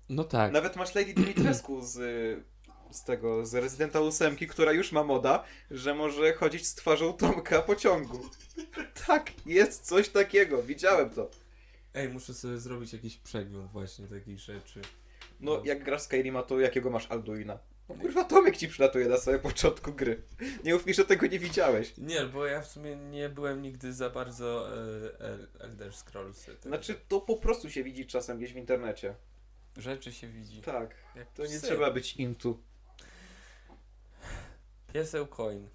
Speaker 1: No tak.
Speaker 2: Nawet masz Lady Dimitrescu z, z tego, z Residenta 8, która już ma moda, że może chodzić z twarzą Tomka Pociągu. Tak, jest coś takiego, widziałem to.
Speaker 1: Ej, muszę sobie zrobić jakiś przegląd właśnie takich rzeczy.
Speaker 2: No, jak grasz Skyrima, to jakiego masz Alduina? No kurwa, Tomek ci przylatuje na samym początku gry. Nie mów mi, że tego nie widziałeś.
Speaker 1: Nie, bo ja w sumie nie byłem nigdy za bardzo e, El- Elder Scrolls. tak-
Speaker 2: Znaczy, to po prostu się widzi czasem gdzieś w internecie.
Speaker 1: Rzeczy się widzi.
Speaker 2: Tak,
Speaker 1: Jak
Speaker 2: to nie
Speaker 1: psy.
Speaker 2: trzeba być intu.
Speaker 1: Pieseł coin.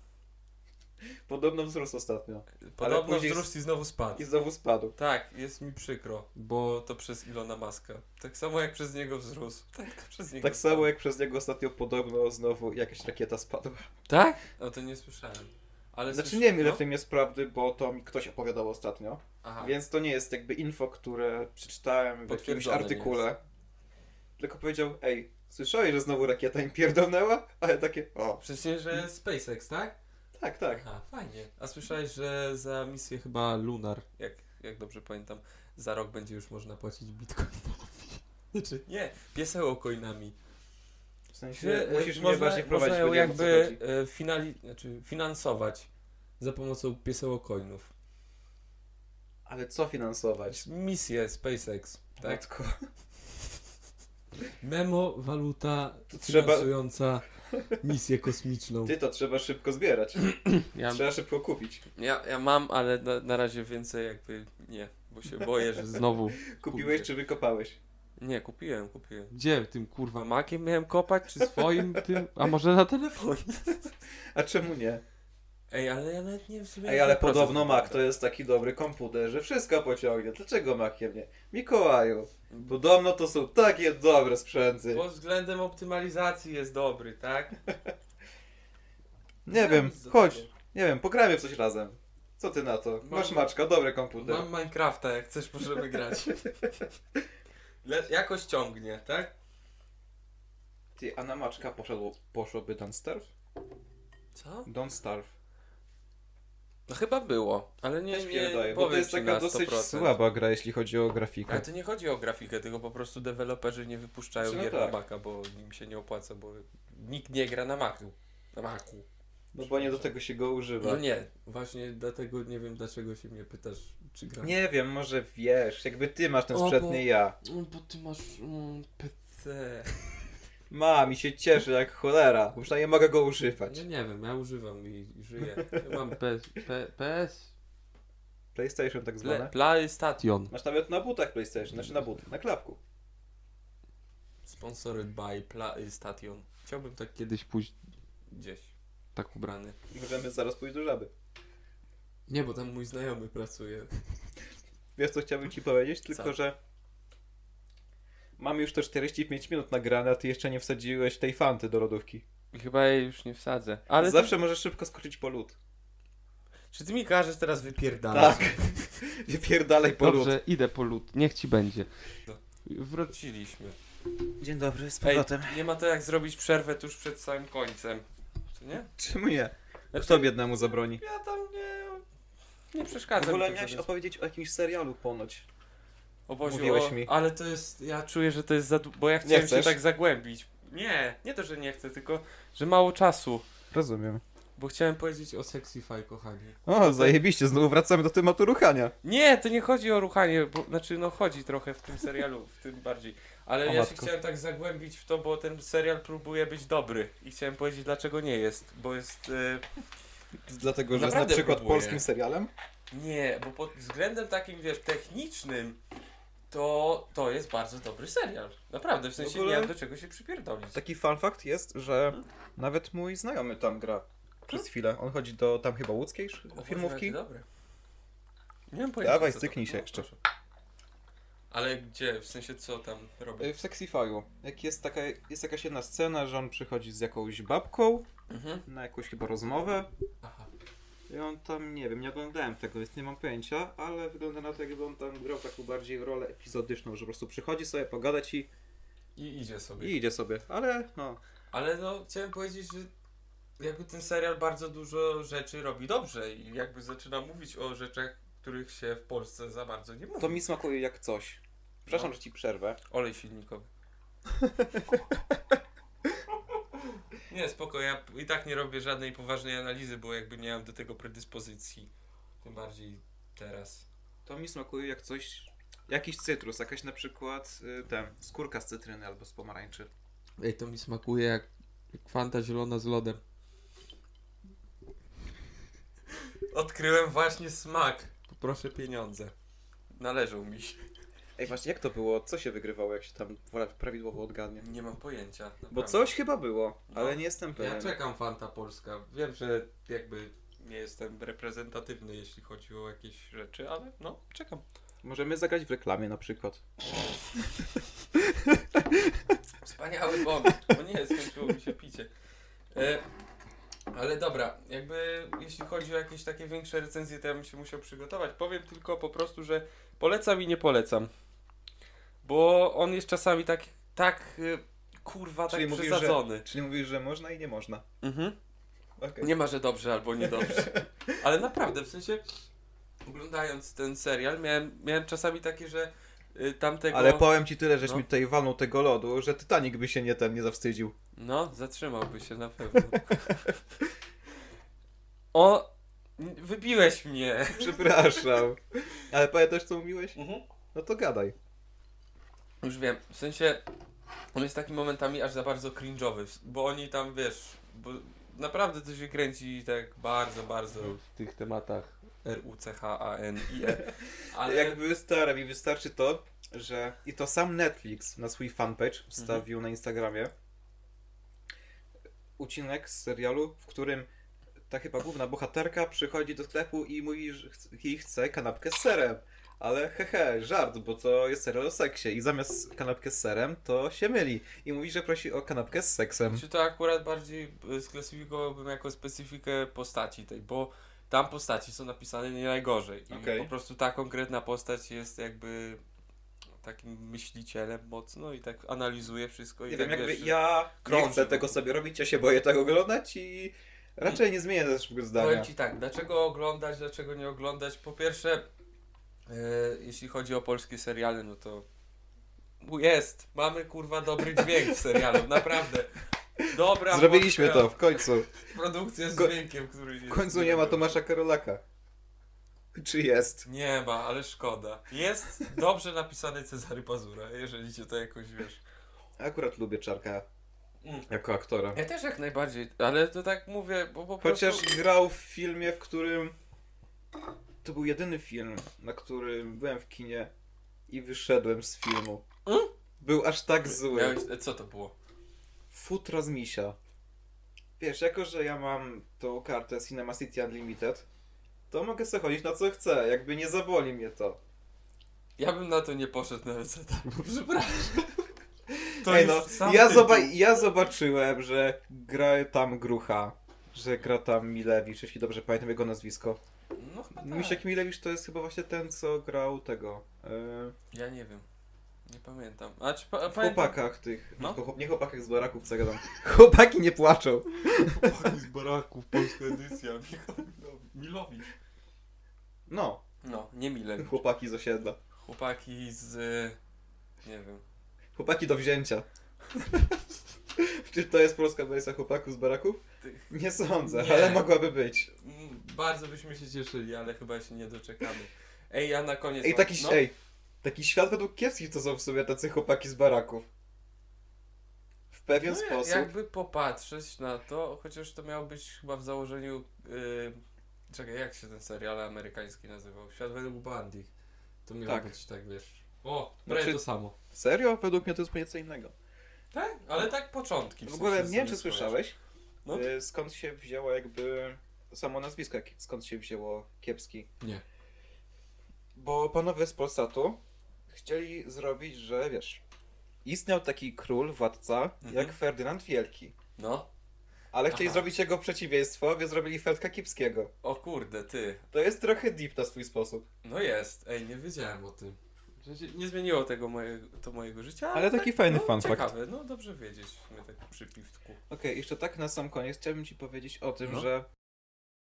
Speaker 2: Podobno wzrósł ostatnio.
Speaker 1: Podobno
Speaker 2: później
Speaker 1: wzrósł i znowu spadł.
Speaker 2: I znowu spadł.
Speaker 1: Tak, jest mi przykro, bo to przez Ilona Maska. Tak samo jak przez niego wzrósł. Tak, to przez niego
Speaker 2: Tak
Speaker 1: spadł.
Speaker 2: samo jak przez niego ostatnio podobno znowu jakaś rakieta spadła.
Speaker 1: Tak? O to nie słyszałem. Ale
Speaker 2: Znaczy nie wiem ile
Speaker 1: no?
Speaker 2: w tym jest prawdy, bo to mi ktoś opowiadał ostatnio.
Speaker 1: Aha.
Speaker 2: Więc to nie jest jakby info, które przeczytałem w jakimś artykule. Tylko powiedział, ej, słyszałeś, że znowu rakieta im pierdolnęła? A ja takie, o,
Speaker 1: Przecież, że SpaceX, tak?
Speaker 2: tak, tak.
Speaker 1: Aha, fajnie. A słyszałeś, że za misję chyba Lunar, jak, jak dobrze pamiętam, za rok będzie już można płacić bitcoinami. Znaczy, nie, pieseło coinami.
Speaker 2: W sensie,
Speaker 1: Że, e,
Speaker 2: musisz mnie
Speaker 1: można,
Speaker 2: bardziej wprowadzić,
Speaker 1: można ją jakby e, finali, znaczy finansować za pomocą pieseło coinów.
Speaker 2: Ale co finansować?
Speaker 1: Misję SpaceX, tak?
Speaker 2: Matko.
Speaker 1: Memo, waluta
Speaker 2: To trzeba-
Speaker 1: finansująca misję kosmiczną.
Speaker 2: Ty to trzeba szybko zbierać.
Speaker 1: Ja,
Speaker 2: Trzeba szybko kupić.
Speaker 1: ja, ja mam, ale na, na razie więcej jakby nie, bo się boję, że znowu...
Speaker 2: Kupiłeś
Speaker 1: Kurde.
Speaker 2: czy wykopałeś?
Speaker 1: Nie, kupiłem, kupiłem.
Speaker 3: Gdzie tym kurwa?
Speaker 1: Makiem miałem kopać, czy
Speaker 3: Swoim tym? A może na telefonie?
Speaker 2: A czemu nie?
Speaker 1: Ej, ale ja nawet nie wiem.
Speaker 2: Ej, ale podobno Mac to jest taki dobry komputer, że wszystko pociągnie. Dlaczego Maciem nie? Mikołaju, podobno to są takie dobre sprzęty.
Speaker 1: Pod względem optymalizacji jest dobry, tak?
Speaker 2: Nie wiem, chodź. Nie wiem, pogramy w coś razem. Co ty na to? Masz
Speaker 1: Mam-
Speaker 2: Maczka, dobry komputer.
Speaker 1: Mam Minecrafta, jak chcesz możemy grać. Le- jakoś ciągnie, tak?
Speaker 2: Ty, a na Maczka poszedł, poszłoby Don't Starve?
Speaker 1: Co?
Speaker 2: Don't Starve.
Speaker 1: No chyba było, ale nie, nie
Speaker 2: bo
Speaker 1: powiem
Speaker 2: to jest taka
Speaker 1: na
Speaker 2: dosyć
Speaker 1: 100%.
Speaker 2: słaba gra, jeśli chodzi o grafikę.
Speaker 1: Ale to nie chodzi o grafikę, tylko po prostu deweloperzy nie wypuszczają
Speaker 2: Znaczy, no
Speaker 1: gier
Speaker 2: tak.
Speaker 1: na Maca, bo im się nie opłaca, bo nikt nie gra na Macu. Na Macu.
Speaker 2: No bo nie do tego się go używa.
Speaker 1: No nie, właśnie dlatego nie wiem dlaczego się mnie pytasz, czy gra.
Speaker 2: Nie wiem, może wiesz, jakby ty masz ten sprzęt, nie ja.
Speaker 1: No, Bo ty masz mm, PC.
Speaker 2: Ma, mi się cieszy jak cholera, bo przynajmniej mogę go używać.
Speaker 1: Ja nie wiem, ja używam i, żyję. Ja mam
Speaker 3: PS, P, PS?
Speaker 2: PlayStation tak
Speaker 1: Ple,
Speaker 2: zwane.
Speaker 1: PlayStation.
Speaker 2: Masz nawet na butach PlayStation, znaczy na butach, na klapku.
Speaker 1: Sponsored by PlayStation. Chciałbym tak
Speaker 3: Kiedyś pójść
Speaker 1: gdzieś
Speaker 3: tak ubrany.
Speaker 2: Możemy zaraz pójść do żaby.
Speaker 1: Nie, bo tam mój znajomy pracuje.
Speaker 2: Wiesz co chciałbym ci powiedzieć? Tylko,
Speaker 1: Co?
Speaker 2: że mamy już te 45 minut nagrane, a ty jeszcze nie wsadziłeś tej fanty do lodówki.
Speaker 1: I chyba jej już nie wsadzę. Ale
Speaker 2: Zawsze możesz szybko skoczyć po lód.
Speaker 1: Czy ty mi każesz teraz wypierdalać?
Speaker 2: Tak. Wypierdalaj po lód.
Speaker 3: Dobrze, idę po lód. Niech ci będzie.
Speaker 1: Wróciliśmy.
Speaker 2: Dzień dobry, z
Speaker 1: Ej, nie ma to jak zrobić przerwę tuż przed samym końcem. Co nie?
Speaker 2: Czemu nie?
Speaker 1: Znaczy,
Speaker 2: Kto biednemu zabroni?
Speaker 1: Ja tam nie... Nie
Speaker 2: W
Speaker 1: przeszkadzam.
Speaker 2: ogóle
Speaker 1: mi to
Speaker 2: miałeś opowiedzieć o jakimś serialu ponoć.
Speaker 1: O
Speaker 2: mówiłeś
Speaker 1: o,
Speaker 2: mi.
Speaker 1: Ale to jest... Ja czuję, że to jest za... Bo ja chciałem się
Speaker 2: chcesz?
Speaker 1: tak zagłębić. Nie, nie to, że nie chcę, tylko, że mało czasu.
Speaker 2: Rozumiem.
Speaker 1: bo chciałem powiedzieć o Sexify, kochani.
Speaker 2: O, zajebiście, znowu wracamy do tematu ruchania.
Speaker 1: Nie, to nie chodzi o ruchanie, bo, znaczy no chodzi trochę w tym serialu, w tym bardziej. Ale
Speaker 2: O
Speaker 1: ja się
Speaker 2: matko.
Speaker 1: chciałem tak zagłębić w to, bo ten serial próbuje być dobry i chciałem powiedzieć dlaczego nie jest, bo jest... E,
Speaker 2: Dlatego, że jest na przykład
Speaker 1: próbuję.
Speaker 2: polskim serialem.
Speaker 1: nie, bo pod względem takim, wiesz, technicznym to, to jest bardzo dobry serial. Naprawdę, w sensie
Speaker 2: ogóle-
Speaker 1: nie mam do czego się przypierdolić.
Speaker 2: Taki fun fact jest, że nawet mój znajomy tam gra przez chwilę. On chodzi do tam chyba łódzkiej
Speaker 1: O
Speaker 2: filmówki.
Speaker 1: dobre. Nie mam pojęcia.
Speaker 2: Dawaj, styknij się
Speaker 1: no,
Speaker 2: jeszcze.
Speaker 1: proszę. Ale gdzie? W sensie co tam robię?
Speaker 2: Y, W Sexify'u. Jak jest taka, jest jakaś jedna scena, że on przychodzi z jakąś babką
Speaker 1: Mhm.
Speaker 2: na jakąś chyba rozmowę.
Speaker 1: Aha.
Speaker 2: I on tam, nie wiem, nie oglądałem tego, więc nie mam pojęcia, ale wygląda na to, jakby on tam grał taką bardziej rolę epizodyczną, że po prostu przychodzi sobie pogadać i,
Speaker 1: I idzie sobie.
Speaker 2: i idzie sobie. Ale no,
Speaker 1: Ale no, chciałem powiedzieć, że jakby ten serial bardzo dużo rzeczy robi dobrze i jakby zaczyna mówić o rzeczach, których się w Polsce za bardzo nie mówi.
Speaker 2: to mi smakuje jak coś. Przepraszam,
Speaker 1: No.
Speaker 2: że ci przerwę.
Speaker 1: Olej silnikowy. nie, spoko, ja i tak nie robię żadnej poważnej analizy, bo jakby nie mam do tego predyspozycji. Tym bardziej teraz.
Speaker 2: To mi smakuje jak coś, jakiś cytrus, jakaś na przykład y, ten, skórka z cytryny albo z pomarańczy.
Speaker 3: Ej, to mi smakuje jak, jak fanta zielona z lodem.
Speaker 1: Odkryłem właśnie smak. Poproszę pieniądze. Należą mi się.
Speaker 2: Ej, właśnie jak to było? Co się wygrywało, jak się tam prawidłowo odgadnie?
Speaker 1: Nie mam pojęcia.
Speaker 2: Bo
Speaker 1: naprawdę.
Speaker 2: coś chyba było,
Speaker 1: No.
Speaker 2: ale nie jestem pewien.
Speaker 1: Ja czekam Fanta Polska. Wiem, że jakby nie jestem reprezentatywny, jeśli chodzi o jakieś rzeczy, ale no, czekam.
Speaker 2: Możemy zagrać w reklamie na przykład.
Speaker 1: Wspaniały pomysł. O nie, skończyło mi się picie. E, ale dobra, jakby jeśli chodzi o jakieś takie większe recenzje, to ja bym się musiał przygotować. Powiem tylko po prostu, że polecam i nie polecam. Bo on jest czasami tak, tak y, kurwa,
Speaker 2: Czyli
Speaker 1: tak
Speaker 2: mówisz,
Speaker 1: przesadzony.
Speaker 2: Czyli mówisz, że można i nie można.
Speaker 1: Mhm.
Speaker 2: Okej.
Speaker 1: Nie ma, że dobrze albo niedobrze. Ale naprawdę, w sensie oglądając ten serial, miałem, miałem czasami takie, że y, tamtego...
Speaker 2: Ale powiem ci tyle, żeś
Speaker 1: No.
Speaker 2: mi tutaj walnął tego lodu, że Titanic by się nie ten nie zawstydził.
Speaker 1: No, zatrzymałby się na pewno. o, wybiłeś mnie.
Speaker 2: Przepraszam. Ale pamiętasz co mówiłeś?
Speaker 1: Mhm.
Speaker 2: No to gadaj.
Speaker 1: Już wiem, w sensie on jest takimi momentami aż za bardzo cringe'owy, bo oni tam, wiesz, bo naprawdę to się kręci tak bardzo, bardzo
Speaker 3: W tych tematach.
Speaker 1: R-U-C-H-A-N-I-E. Ale
Speaker 2: Jakby stare mi wystarczy to, że i to sam Netflix na swój fanpage wstawił
Speaker 1: Mhm.
Speaker 2: na Instagramie ucinek z serialu, w którym ta chyba główna bohaterka przychodzi do sklepu i mówi, że chce, i chce kanapkę z serem. Ale hehe, żart, bo to jest serial o seksie i zamiast kanapkę z serem to się myli i mówi, że prosi o kanapkę z seksem.
Speaker 1: Czy to akurat bardziej y, sklasyfikowałbym jako specyfikę postaci tej, bo tam postaci są napisane nie najgorzej. I
Speaker 2: Okej.
Speaker 1: po prostu ta konkretna postać jest jakby takim myślicielem mocno i tak analizuje wszystko i
Speaker 2: Nie
Speaker 1: tak
Speaker 2: wiem, jakby
Speaker 1: wiesz,
Speaker 2: ja nie
Speaker 1: krąży
Speaker 2: chcę tego sobie robić, ja się boję tego oglądać i raczej nie zmienię naszego zdania.
Speaker 1: Powiem Ci tak, dlaczego oglądać, dlaczego nie oglądać? Po pierwsze, jeśli chodzi o polskie seriale, no to jest, mamy kurwa dobry dźwięk w serialu, naprawdę. Dobra
Speaker 2: Zrobiliśmy to, w końcu.
Speaker 1: Produkcja z
Speaker 2: Ko-
Speaker 1: dźwiękiem, który
Speaker 2: W
Speaker 1: jest
Speaker 2: końcu nie ma Tomasza Karolaka. Czy jest?
Speaker 1: Nie ma, ale szkoda. Jest dobrze napisany Cezary Pazura, jeżeli cię to jakoś wiesz.
Speaker 2: Akurat lubię Czarka
Speaker 1: Mm.
Speaker 2: jako aktora.
Speaker 1: Ja też jak najbardziej, ale to tak mówię, bo po
Speaker 2: Chociaż
Speaker 1: prostu...
Speaker 2: grał w filmie, w którym... To był jedyny film, na którym byłem w kinie i wyszedłem z filmu.
Speaker 1: Mm?
Speaker 2: Był aż tak zły.
Speaker 1: Miałeś... e, Co to było?
Speaker 2: Futro z misia. Wiesz, jako że ja mam tą kartę Cinema City Unlimited, to mogę sobie chodzić na co chcę, jakby nie zaboli mnie to.
Speaker 1: Ja bym na to nie poszedł nawet za przepraszam. To
Speaker 2: Ej
Speaker 1: już
Speaker 2: no,
Speaker 1: sam
Speaker 2: ja, zoba- ja zobaczyłem, że gra tam Grucha, że gra tam Milewicz, jeśli dobrze pamiętam jego nazwisko.
Speaker 1: No chyba tak.
Speaker 2: Misiek Milewicz to jest chyba właśnie ten, co grał tego. Yy,
Speaker 1: Ja nie wiem. Nie pamiętam. A czy pa,
Speaker 2: w
Speaker 1: pamiętam?
Speaker 2: chłopakach tych.
Speaker 1: No.
Speaker 2: No. Nie chłopakach z baraków, co ja gadam. Chłopaki nie płaczą.
Speaker 1: Chłopaki z baraków, polska edycja. Michał Milowicz. Milowicz.
Speaker 2: No,
Speaker 1: No, nie Milewicz.
Speaker 2: chłopaki z osiedla.
Speaker 1: Chłopaki z... Nie wiem.
Speaker 2: Chłopaki do wzięcia. Czy to jest polska wersja chłopaków z baraków? Nie sądzę,
Speaker 1: Nie.
Speaker 2: ale mogłaby być.
Speaker 1: Mm, Bardzo byśmy się cieszyli, ale chyba się nie doczekamy. Ej, ja na koniec...
Speaker 2: Ej, taki,
Speaker 1: no,
Speaker 2: ej, taki świat według kiepskich to są w sobie tacy chłopaki z baraków. W pewien
Speaker 1: no,
Speaker 2: sposób.
Speaker 1: Jakby popatrzeć na to, chociaż to miało być chyba w założeniu... Yy, czekaj, jak się ten serial amerykański nazywał? Świat według Bandy. To miało
Speaker 2: Tak.
Speaker 1: być tak, wiesz... O, prawie
Speaker 2: Znaczy-
Speaker 1: to samo.
Speaker 2: Serio? Według mnie to jest nieco innego.
Speaker 1: Tak? Ale tak początki.
Speaker 2: W ogóle
Speaker 1: sensie
Speaker 2: nie wiem, czy słyszałeś,
Speaker 1: No.
Speaker 2: y, skąd się wzięło jakby samo nazwisko, skąd się wzięło kiepski.
Speaker 1: Nie.
Speaker 2: Bo panowie z Polsatu chcieli zrobić, że wiesz, istniał taki król, władca,
Speaker 1: Mhm.
Speaker 2: jak Ferdynand Wielki.
Speaker 1: No.
Speaker 2: Ale chcieli
Speaker 1: Aha.
Speaker 2: zrobić jego przeciwieństwo, więc zrobili Ferdka Kiepskiego.
Speaker 1: O kurde, ty.
Speaker 2: To jest trochę deep na swój sposób.
Speaker 1: No jest. Ej, nie wiedziałem o tym. Że Nie zmieniło tego mojego, to mojego życia.
Speaker 2: Ale taki fajny
Speaker 1: no,
Speaker 2: fun fact.
Speaker 1: ciekawe. No dobrze wiedzieć w sumie tak przy piwtku.
Speaker 2: Okej, jeszcze tak na sam koniec chciałbym ci powiedzieć o tym,
Speaker 1: No.
Speaker 2: że